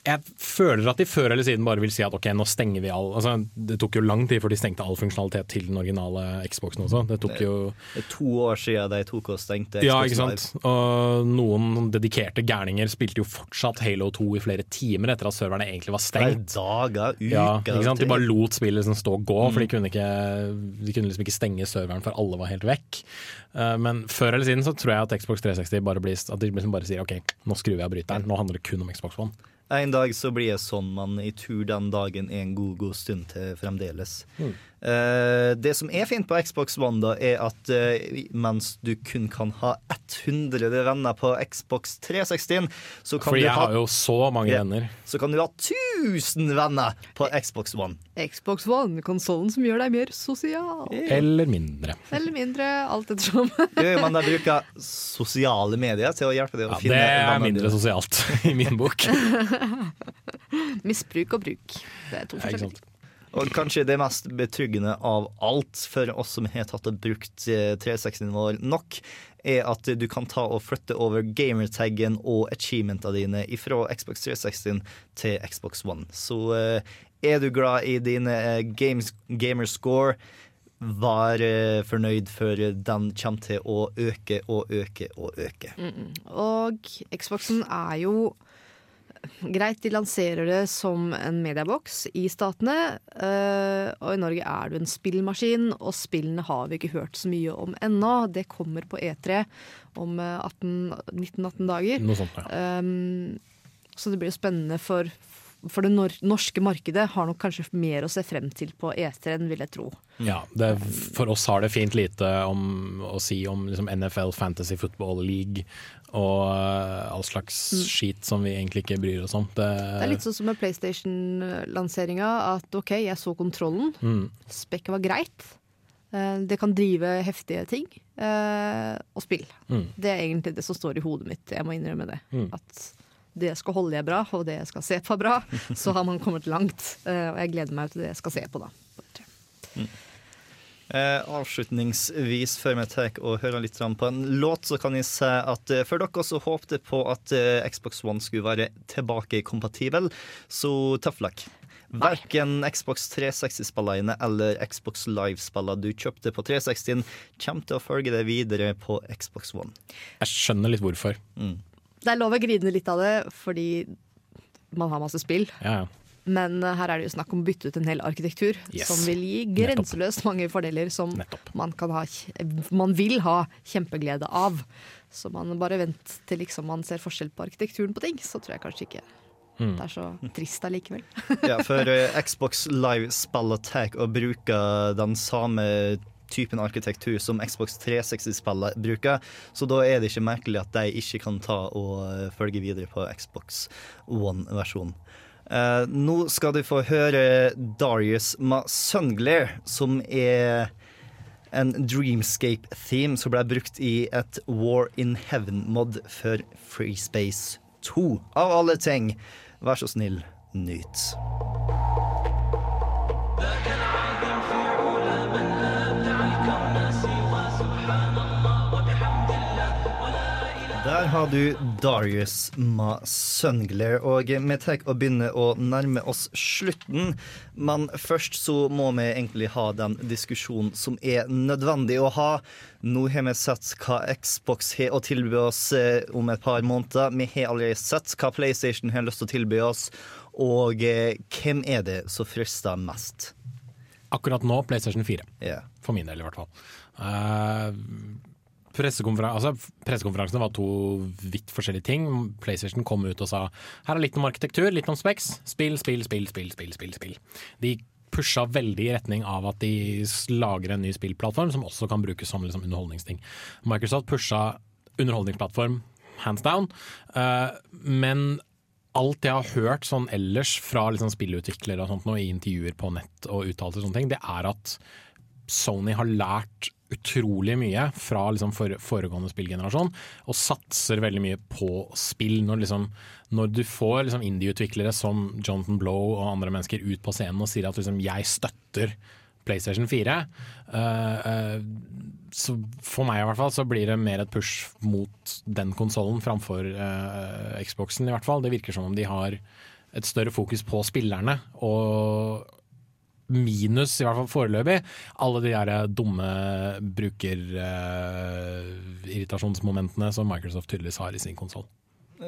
jeg føler at de før eller siden bare vil si at ok, nå stenger vi all altså, Det tok jo lang tid før de stengte all funksjonalitet til den originale Xboxen også. Det tok jo Det er to år siden de tok og stengte ja, ikke ikke Live. sant. Og noen dedikerte gærninger spilte jo fortsatt Halo 2 i flere timer etter at serverne egentlig var stengt. Det er dager, uker Ja, ikke sant? De bare lot spillet liksom stå og gå, for de Mm. kunne, ikke, de kunne liksom ikke stenge serveren før alle var helt vekk. Eh, Men før eller siden så tror jeg at Xbox 360 bare blir At de liksom bare sier OK, nå skrur vi av bryteren. Nå handler det kun om Xbox One. En dag så blir jeg sånn, man i tur den dagen er en god, god stund til fremdeles. Mm. Eh, det som er fint på Xbox One, da, er at eh, mens du kun kan ha 100 venner på Xbox 360, så kan, Fordi du jeg ha, har jo så mange Ja. venner. så kan du ha 1000 venner på Xbox One. Xbox One, konsollen som gjør deg mer sosial. Eller mindre. Eller mindre, alt ettersom. Jo, men de bruker sosiale medier til å hjelpe deg å Ja, finne det er mindre sosialt i min bok. Misbruk og bruk. Det er to forskjellige ting. Og kanskje det mest betryggende av alt for oss som har tatt og brukt eh, 360-en vår nok, er at du kan ta og flytte over gamertaggen og achievementa dine fra Xbox 360 til Xbox One. Så eh, er du glad i dine eh, gamerscore, vær eh, fornøyd, for den kommer til å øke og øke og øke. Og Xboxen er jo greit, de lanserer det som en medieboks i statene. eh, og i Norge er det en spillmaskin, og spillene har vi ikke hørt så mye om ennå. Det kommer på E3 om eh, 18 19-18 dager. Noe sånt, ja. Um, så det blir jo spennende for, for det norske markedet. Har nok kanskje mer å se frem til på E3 enn vil jeg tro. Ja, det, for oss har det fint lite om, å si om liksom NFL, Fantasy Football League og uh, all slags skit som vi egentlig ikke bryr oss om. Det, Det er litt sånn som med PlayStation-lanseringa. At OK, jeg så kontrollen. mm, Spekket var greit. Eh, Det kan drive heftige ting. eh, Og spill. Mm. Det er egentlig det som står i hodet mitt. Jeg må innrømme det. Mm. At det jeg skal holde er bra, og det jeg skal se på bra. Så har man kommet langt. Eh, Og jeg gleder meg til det jeg skal se på, da. Eh, avslutningsvis, før vi tar og hører litt på en låt, så kan jeg si at eh, for dere som håpte på at eh, Xbox One skulle være tilbakekompatibel, så tough luck. Verken Xbox 360-spillene eller Xbox Live-spillene du kjøpte på 360, kommer til å følge deg videre på Xbox One. Jeg skjønner litt hvorfor. Det er lov å grine litt av det fordi man har masse spill. Ja, ja. Men eh, her er det jo snakk om å bytte ut en hel arkitektur Yes. som vil gi grenseløst mange fordeler som man, kan ha, man vil ha kjempeglede av. Så man bare vent til liksom man ser forskjell på arkitekturen på ting, så tror jeg kanskje ikke Mm. det er så trist allikevel. Ja, for uh, Xbox Live-spillet tar og bruker den samme typen arkitektur som Xbox 360-spillet bruker, så da er det ikke merkelig at de ikke kan ta og eh, følge videre på Xbox One-versjonen. Eh, nå skal du få høre Darius med Sunglare, som er en Dreamscape-theme som ble brukt i et War in Heaven-mod for Free Space 2. Av alle ting, vær så snill, nyt. Der har du Darius med Sunglare, og vi tar og begynner å nærme oss slutten. Men først så må vi egentlig ha den diskusjonen som er nødvendig å ha. Nå har vi sett hva Xbox har å tilby oss eh, om et par måneder. Vi har allerede sett hva PlayStation har lyst til å tilby oss. Og eh, hvem er det som frister mest? Akkurat nå PlayStation 4. Ja. For min del, i hvert fall. Uh, pressekonferan altså, pressekonferansene var to vidt forskjellige ting. PlayStation kom ut og sa her er litt om arkitektur, litt om Specs. Spill, spill, spill, spill, spill. spill, spill. De pusha veldig i retning av at de lager en ny spillplattform som også kan brukes som liksom, underholdningsting. Microsoft pusha underholdningsplattform hands down, uh, men alt jeg har hørt sånn ellers fra liksom spillutviklere og sånt nå, i intervjuer på nett og uttalelser og sånne ting, det er at Sony har lært utrolig mye fra liksom for, foregående spillgenerasjon, og satser veldig mye på spill. Når, liksom, når du får liksom indie-utviklere som Jonathan Blow og andre mennesker ut på scenen og sier at liksom, jeg støtter PlayStation 4, uh, uh, så for meg i hvert fall så blir det mer et push mot den konsollen framfor uh, Xboxen, i hvert fall. Det virker som om de har et større fokus på spillerne. og minus, i hvert fall foreløpig, alle de der dumme brukerirritasjonsmomentene som Microsoft tydeligvis har i sin konsoll.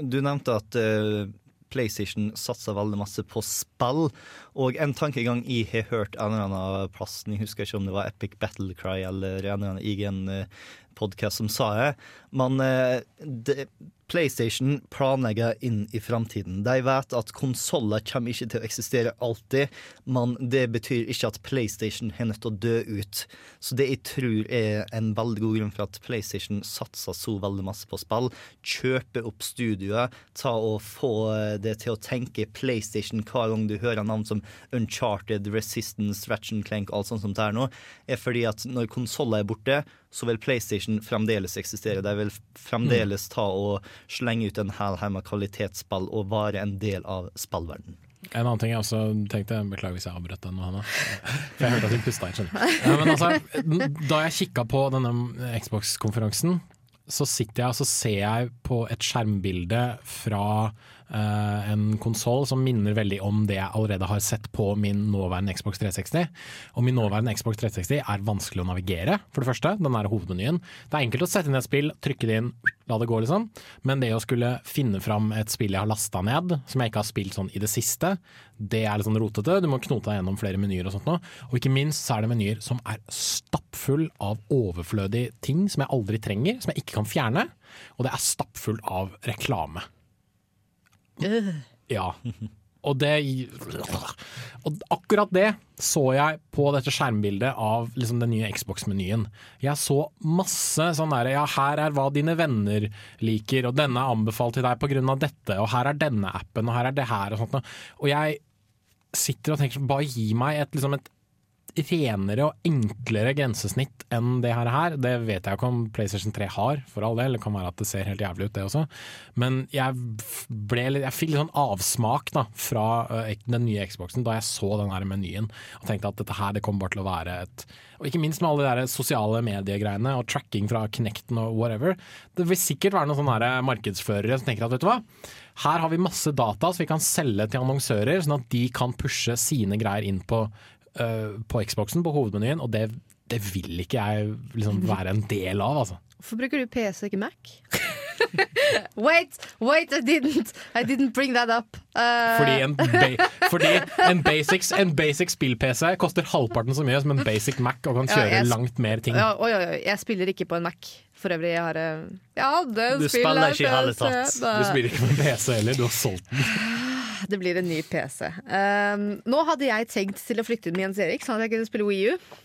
Du nevnte at uh, PlayStation satser veldig masse på spill. Og en tankegang jeg har hørt en eller annen plass, jeg husker ikke om det var Epic Battle Cry eller en eller annen IGN-podkast som sa det, men eh, det, PlayStation planlegger inn i framtiden. De vet at konsoller kommer ikke til å eksistere alltid, men det betyr ikke at PlayStation er nødt til å dø ut. Så det jeg tror er en veldig god grunn for at PlayStation satser så veldig masse på spill, kjøper opp studioet, ta og få det til å tenke PlayStation hver gang du hører navn som Uncharted, Resistance, Ratchet Clank alt sånt som det er nå, er fordi at når konsoller er borte, så vil PlayStation fremdeles eksistere. De vil fremdeles ta og slenge ut en hel haug med kvalitetsspill og være en del av spillverdenen. En annen ting jeg også tenkte, beklager hvis jeg avbrøt den, Hanna. For jeg hørte at du pusta inn, skjønner du. Ja, Men altså, da jeg kikka på denne Xbox-konferansen, så sitter jeg og så ser jeg på et skjermbilde fra eh, en konsoll som minner veldig om det jeg allerede har sett på min nåværende Xbox 360. Og min nåværende Xbox 360 er vanskelig å navigere, for det første. Den er hovedmenyen. Det er enkelt å sette inn et spill, trykke det inn, la det gå, liksom. Men det å skulle finne fram et spill jeg har lasta ned, som jeg ikke har spilt sånn i det siste, det er litt sånn rotete. Du må knote deg gjennom flere menyer og sånt nå. Og ikke minst så er det menyer som er stappfull av overflødige ting som jeg aldri trenger, som jeg ikke kan fjerne. Og det er stappfull av reklame. Ja. Og det Og akkurat det så jeg på dette skjermbildet av liksom den nye Xbox-menyen. Jeg så masse sånn derre Ja, her er hva dine venner liker, og denne er anbefalt til deg av dette, og her er denne appen, og her er det her, og sånt noe. Og jeg sitter og tenker sånn, bare gi meg et, liksom et renere og enklere grensesnitt enn det her. Det vet jeg ikke om PlayStation 3 har, for all del. Det kan være at det ser helt jævlig ut, det også. Men jeg, ble, jeg fikk litt sånn avsmak da, fra øh, den nye Xboxen da jeg så den her menyen og tenkte at dette her det kommer bare til å være et Og ikke minst med alle de der sosiale mediegreiene og tracking fra Kinecten og whatever. Det vil sikkert være noen sånne markedsførere som tenker at vet du hva, her har vi masse data som vi kan selge til annonsører, sånn at de kan pushe sine greier inn på, øh, på Xboxen, på hovedmenyen, og det, det vil ikke jeg liksom være en del av, altså. Hvorfor bruker du PC, ikke Mac? wait, wait, I didn't, I didn't bring that up. Uh, Fordi en, ba fordi en basic, en basic spill-PC koster halvparten så mye som en basic Mac og kan kjøre ja, langt mer ting. ja, oi, oi, oi, jeg spiller ikke på en Mac. For øvrig, jeg har Ja, Jeg hadde en Du spiller ikke i hele tatt. Du spiller ikke med PC heller, du har solgt den. Det blir en ny PC. Um, nå hadde jeg tenkt til å flytte inn med Jens Erik, sånn at jeg kunne spille Wii U.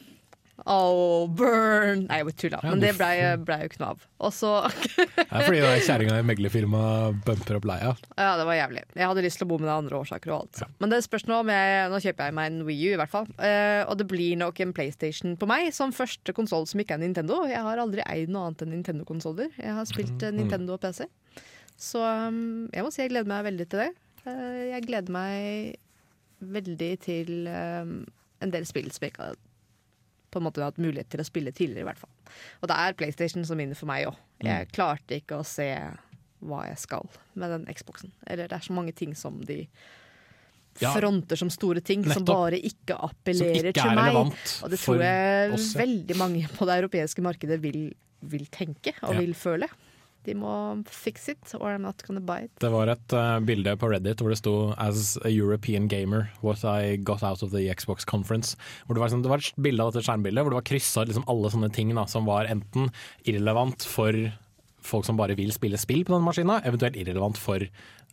Oh, burn! Nei, jeg bare tulla. Men det blei ble jo ikke noe av. Og så Det er fordi er kjerringa i meglerfirmaet bumper opp leia. Ja, det var jævlig. Jeg hadde lyst til å bo med deg av andre årsaker og alt. Men det spørs nå om jeg Nå kjøper jeg meg en Wii U, i hvert fall. Uh, og det blir nok en PlayStation på meg, som første konsoll som ikke er Nintendo. Jeg har aldri eid noe annet enn Nintendo-konsoller. Jeg har spilt eh, Nintendo og PC. Så um, jeg må si jeg gleder meg veldig til det. Eh, jeg gleder meg veldig til um, en del spill som jeg ikke har på en måte hatt mulighet til å spille tidligere, i hvert fall. Og det er PlayStation som vinner for meg òg. Jeg klarte ikke å se hva jeg skal med den Xboxen. Eller det er så mange ting som de Ja, fronter som store ting, som bare ikke appellerer ikke til meg. Og det tror jeg veldig mange på det europeiske markedet vil, vil tenke og Ja. vil føle. De må fix it, or I'm not gonna buy it. Det var et uh, bilde på Reddit hvor det sto 'As a European gamer, what I got out of the Xbox conference'. Hvor det, var, sånn, det var et bilde av dette skjermbildet hvor det var kryssa liksom alle sånne ting da, som var enten irrelevant for folk som bare vil spille spill på denne maskina, eventuelt irrelevant for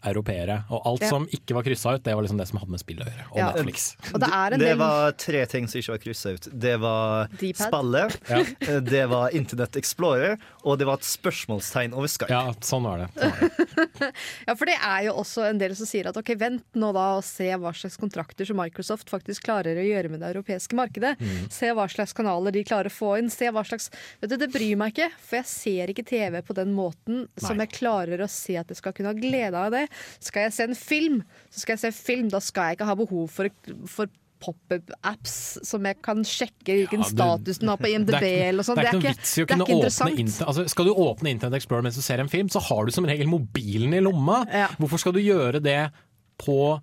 europeere. Og alt Ja. som ikke var kryssa ut, det var liksom det som hadde med spill å gjøre. Og Ja. Netflix. Og det er en Det var tre ting som ikke var kryssa ut. Det var spillet, ja. det var Internett Explorer, og det var et spørsmålstegn over Skype. Ja, sånn var det. Sånn var det. Ja, for det er jo også en del som sier at ok, vent nå da og se hva slags kontrakter som Microsoft faktisk klarer å gjøre med det europeiske markedet. Se hva slags kanaler de klarer å få inn. Se hva slags Vet du, Det bryr meg ikke, for jeg ser ikke TV på den måten som jeg klarer å se at jeg skal kunne ha glede av det. Skal jeg se en film, så skal jeg se film. Da skal jeg ikke ha behov for, for pop-up-apps som jeg kan sjekke hvilken Ja, status den har på IMDb er ikke- eller sånn. Det er ikke noe det er ikke åpne interessant. Altså, Skal du åpne Internet Explorer mens du ser en film, så har du som regel mobilen i lomma. Ja. Hvorfor skal du gjøre det på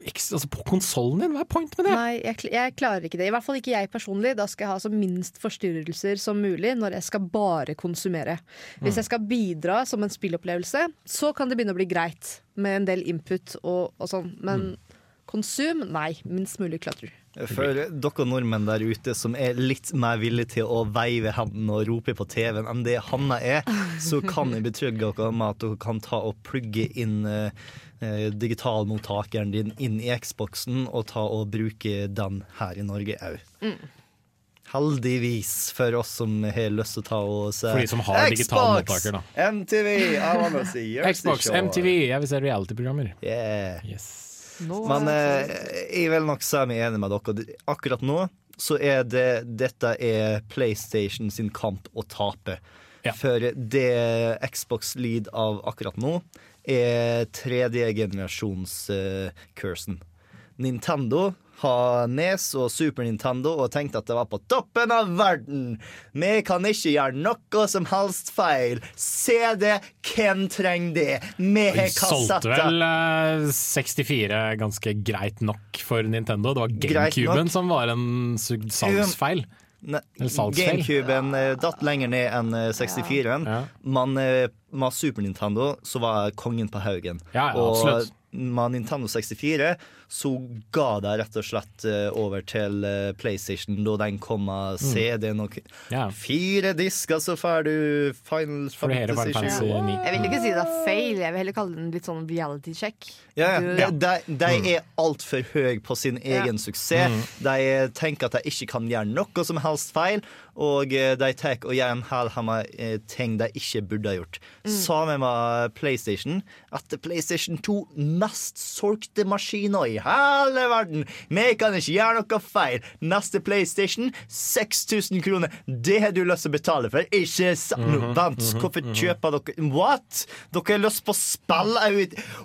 altså på konsollen din? Hva er point med det? Nei, jeg, jeg klarer ikke det. I hvert fall ikke jeg personlig. Da skal jeg ha så minst forstyrrelser som mulig når jeg skal bare konsumere. Hvis jeg skal bidra som en spillopplevelse, så kan det begynne å bli greit med en del input og, og sånn. Men konsum, nei. Minst mulig klatrer. For dere nordmenn der ute som er litt mer villige til å veive hendene og rope på TV-en enn det Hanna er, så kan jeg betrygge dere med at dere kan ta og plugge inn eh, eh, digitalmottakeren din inn i Xboxen og ta og bruke den her i Norge òg. Heldigvis for oss som har lyst til å ta og se For de som har da. MTV, I wanna see Xbox, MTV, jeg vil se reality-programmer. Yeah. Yes. Men eh, jeg vil nok si meg enig med dere. Akkurat nå så er det dette er PlayStation sin kamp å tape. Ja. For det Xbox lider av akkurat nå, er tredje generasjons-cursen. Nintendo har Nes og Super Nintendo og tenkte at det var på toppen av verden. Vi kan ikke gjøre noe som helst feil. Se det, hvem trenger det? Vi har kassetter. solgte vel eh, 64 ganske greit nok for Nintendo. Det var GameCuben som var en su- salgsfeil. GameCuben eh, datt lenger ned enn eh, 64-en. Ja. Men eh, med Super Nintendo så var kongen på haugen. Ja, ja, og med Nintendo 64 så ga de rett og slett eh, over til eh, PlayStation da den kom med CD-en og Mm. Ja. Fire disker, så får du Final Fantasy Fantasy 7. 9. Jeg vil ikke si det er feil, jeg vil heller kalle den litt sånn reality check. Ja, ja. De, de Mm. er altfor høye på sin egen suksess. De tenker at de ikke kan gjøre noe som helst feil, og eh, de tar og gjør en eh, ting de ikke burde ha gjort. Sammen med PlayStation. Etter PlayStation 2 mest solgte maskiner i hele verden. Vi kan ikke gjøre noe feil. Neste PlayStation 6000 kroner. Det har du lyst til å betale for, ikke sant? Nå, Vent, hvorfor kjøper dere What? Dere har lyst på spill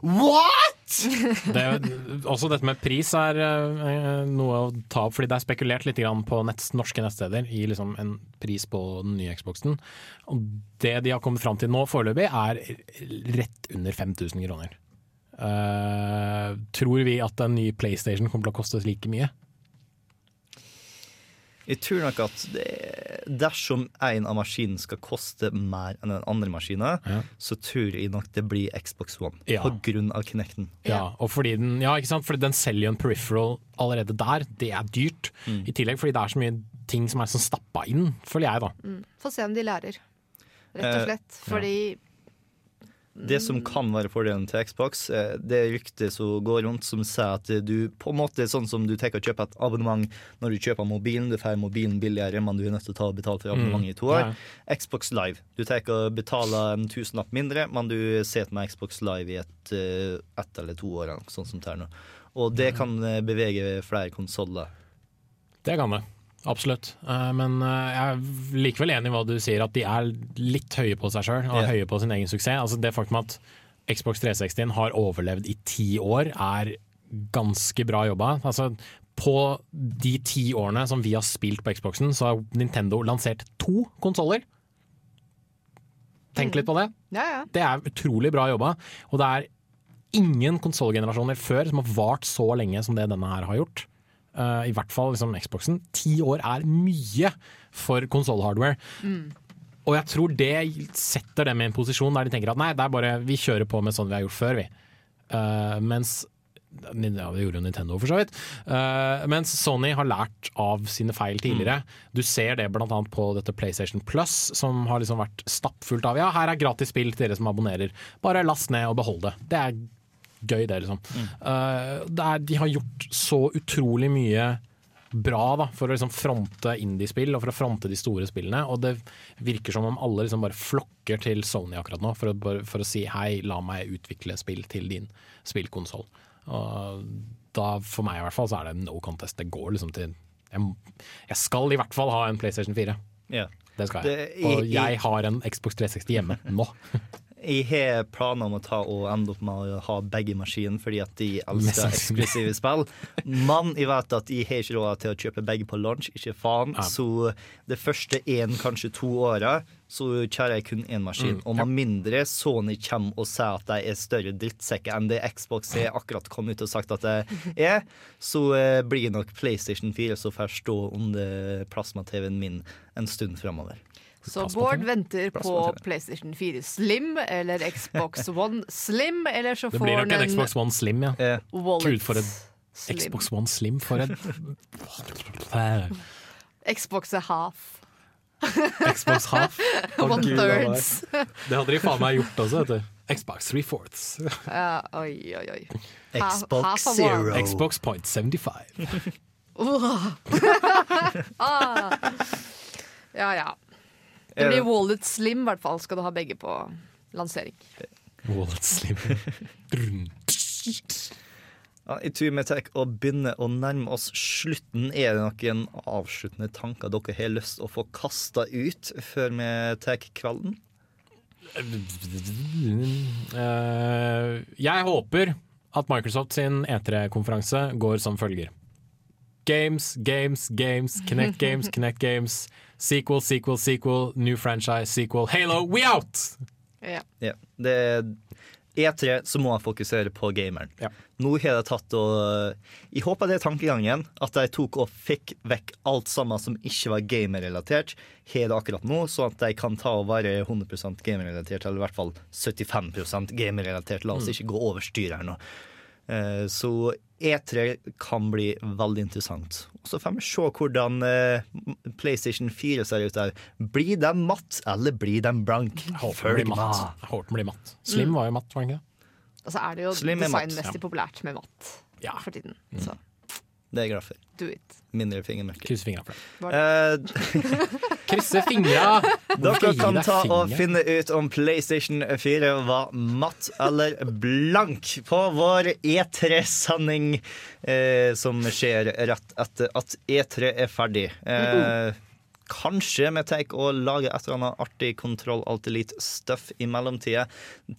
What?! Det, også dette med pris er uh, noe å ta opp, fordi det er spekulert litt på nett, norske nettsteder i liksom en pris på den nye Xboxen. Og det de har kommet fram til nå foreløpig, er rett under 5000 kroner. Eh, tror vi at en ny PlayStation kommer til å koste like mye? Jeg tror nok at det, dersom en av maskinene skal koste mer enn den andre maskinen, Ja. så tror jeg nok det blir Xbox One. Ja. På grunn av Kinecten. Ja, og fordi den, ja, ikke sant? Fordi den selger jo en peripheral allerede der. Det er dyrt. I tillegg fordi det er så mye ting som er sånn stappa inn, føler jeg, da. Få se om de lærer, rett og Eh, slett. Fordi Det som kan være fordelen til Xbox, eh, det er ryktet som går rundt som sier at du på en måte sånn som du tenker å kjøpe et abonnement når du kjøper mobilen. Du får mobilen billigere, men du er nødt til å ta betalt for abonnementet i to år. Xbox Live. Du tenker å betale en tusenlapp mindre, men du sitter med Xbox Live i et, eh, ett eller to år, Sånn som det er nå. Og det kan eh, bevege flere konsoller. Det kan det. Absolutt. Eh, Men eh, jeg er likevel enig i hva du sier, at de er litt høye på seg sjøl og yeah. høye på sin egen suksess. Altså Det faktum at Xbox 360 har overlevd i ti år, er ganske bra jobba. Altså på de ti årene som vi har spilt på Xboxen, så har Nintendo lansert to konsoller. Tenk litt på det. ja, ja. Det er utrolig bra jobba. Og det er ingen konsollgenerasjoner før som har vart så lenge som det denne her har gjort. Eh, I hvert fall liksom Xboxen. Ti år er mye for konsollhardware. Og jeg tror det setter dem i en posisjon der de tenker at nei, det er bare, vi kjører på med sånn vi har gjort før, vi. Uh, mens ja, det gjorde jo Nintendo for så vidt. Uh, mens Sony har lært av sine feil tidligere. Du ser det bl.a. på dette PlayStation Plus, som har liksom vært stappfullt av ja, her er gratis spill til dere som abonnerer. Bare last ned og behold det. Det er gøy, det, liksom. Eh, det er, de har gjort så utrolig mye bra da, for å liksom fronte indiespill og for å fronte de store spillene. Og det virker som om alle liksom bare flokker til Sony akkurat nå for å, for å si hei, la meg utvikle spill til din spillkonsoll. Og da, for meg i hvert fall, så er det no contest. Det går liksom til Jeg, jeg skal i hvert fall ha en PlayStation 4. Yeah. Det skal jeg. Og jeg har en Xbox 360 hjemme nå. Jeg har planer om å ta og ende opp med å ha begge maskiner fordi at de elsker eksklusive spill. Men jeg vet at jeg har ikke råd til å kjøpe begge på launch, ikke faen. Ja. Så det første én, kanskje to åra, så kjører jeg kun én maskin. Og med mindre Sony kommer og sier at de er større drittsekker enn det Xbox har akkurat kommet ut og sagt at det er, så eh, blir nok PlayStation 4 så får stå under plasma-TV-en min en stund framover. Så Bård venter på PlayStation 4 Slim eller Xbox One Slim, eller så Det blir nok en en Xbox One Slim, ja. Eh, Wallet Gud, for en Slim. Xbox One Slim for en Xbox er half. Xbox Half. One Gud, thirds. Det hadde de faen meg gjort også, vet du. Xbox three fourths. Ja, oi, oi, oi. Xbox half half Zero. one. Xbox point 75. Ah. Ja, ja. Det blir Wallet Slim, i hvert fall. Skal du ha begge på lansering. Wallet Slim. Ja, I tur med tar å begynne å nærme oss slutten. Er det noen avsluttende tanker dere har lyst til å få kasta ut før vi tar kvelden? Eh, jeg håper at Microsoft sin E3-konferanse går som følger. Games, games, games, Connect Games, Connect Games. Sequel, sequel, sequel, new franchise, sequel. Halo, we out! Ja. Ja, det er E3 så må jeg fokusere på gameren. Ja. Nå har jeg tatt og Jeg håper det er tankegangen, at de tok og fikk vekk alt sammen som ikke var gamerrelatert, har det akkurat nå, sånn at de kan ta og være 100 gamerrelatert, eller i hvert fall 75 gamerrelatert. La oss ikke gå over styr her nå. Eh, Så E3 kan bli veldig interessant. Og Så får vi se hvordan eh, PlayStation 4 ser ut der. Blir den matt, eller blir den blank? Jeg håper den blir matt. matt. Blir matt. Slim var jo matt, var den ikke det? Og så er det jo designmessig populært med matt Ja. for tiden. Så. Det er jeg glad for. Do it. Mindre fingermerker. Krysse fingra for det. Eh, Krysse fingra! dere kan ta og finne ut om PlayStation 4 var matt eller blank på vår E3-sending eh, som skjer rett etter at E3 er ferdig. Eh, Kanskje vi tar og lager et eller annet artig kontroll alt elite stuff i mellomtida.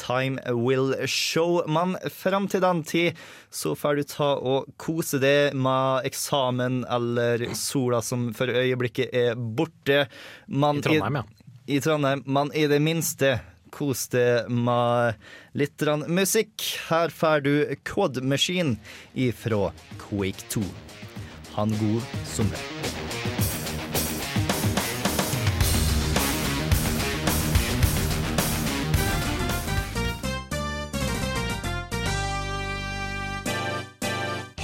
Time will show. Men fram til den tid så får du ta og kose deg med eksamen eller sola som for øyeblikket er borte. Man, I Trondheim, ja. i Trondheim, men i det minste kos deg med litt musikk. Her får du Code Machine ifra Quake 2. Ha en god sommer.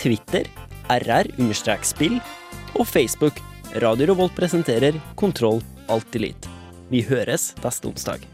Twitter rr-spill og Facebook Radio Revolt presenterer Kontroll Alt Elite. Vi høres neste onsdag.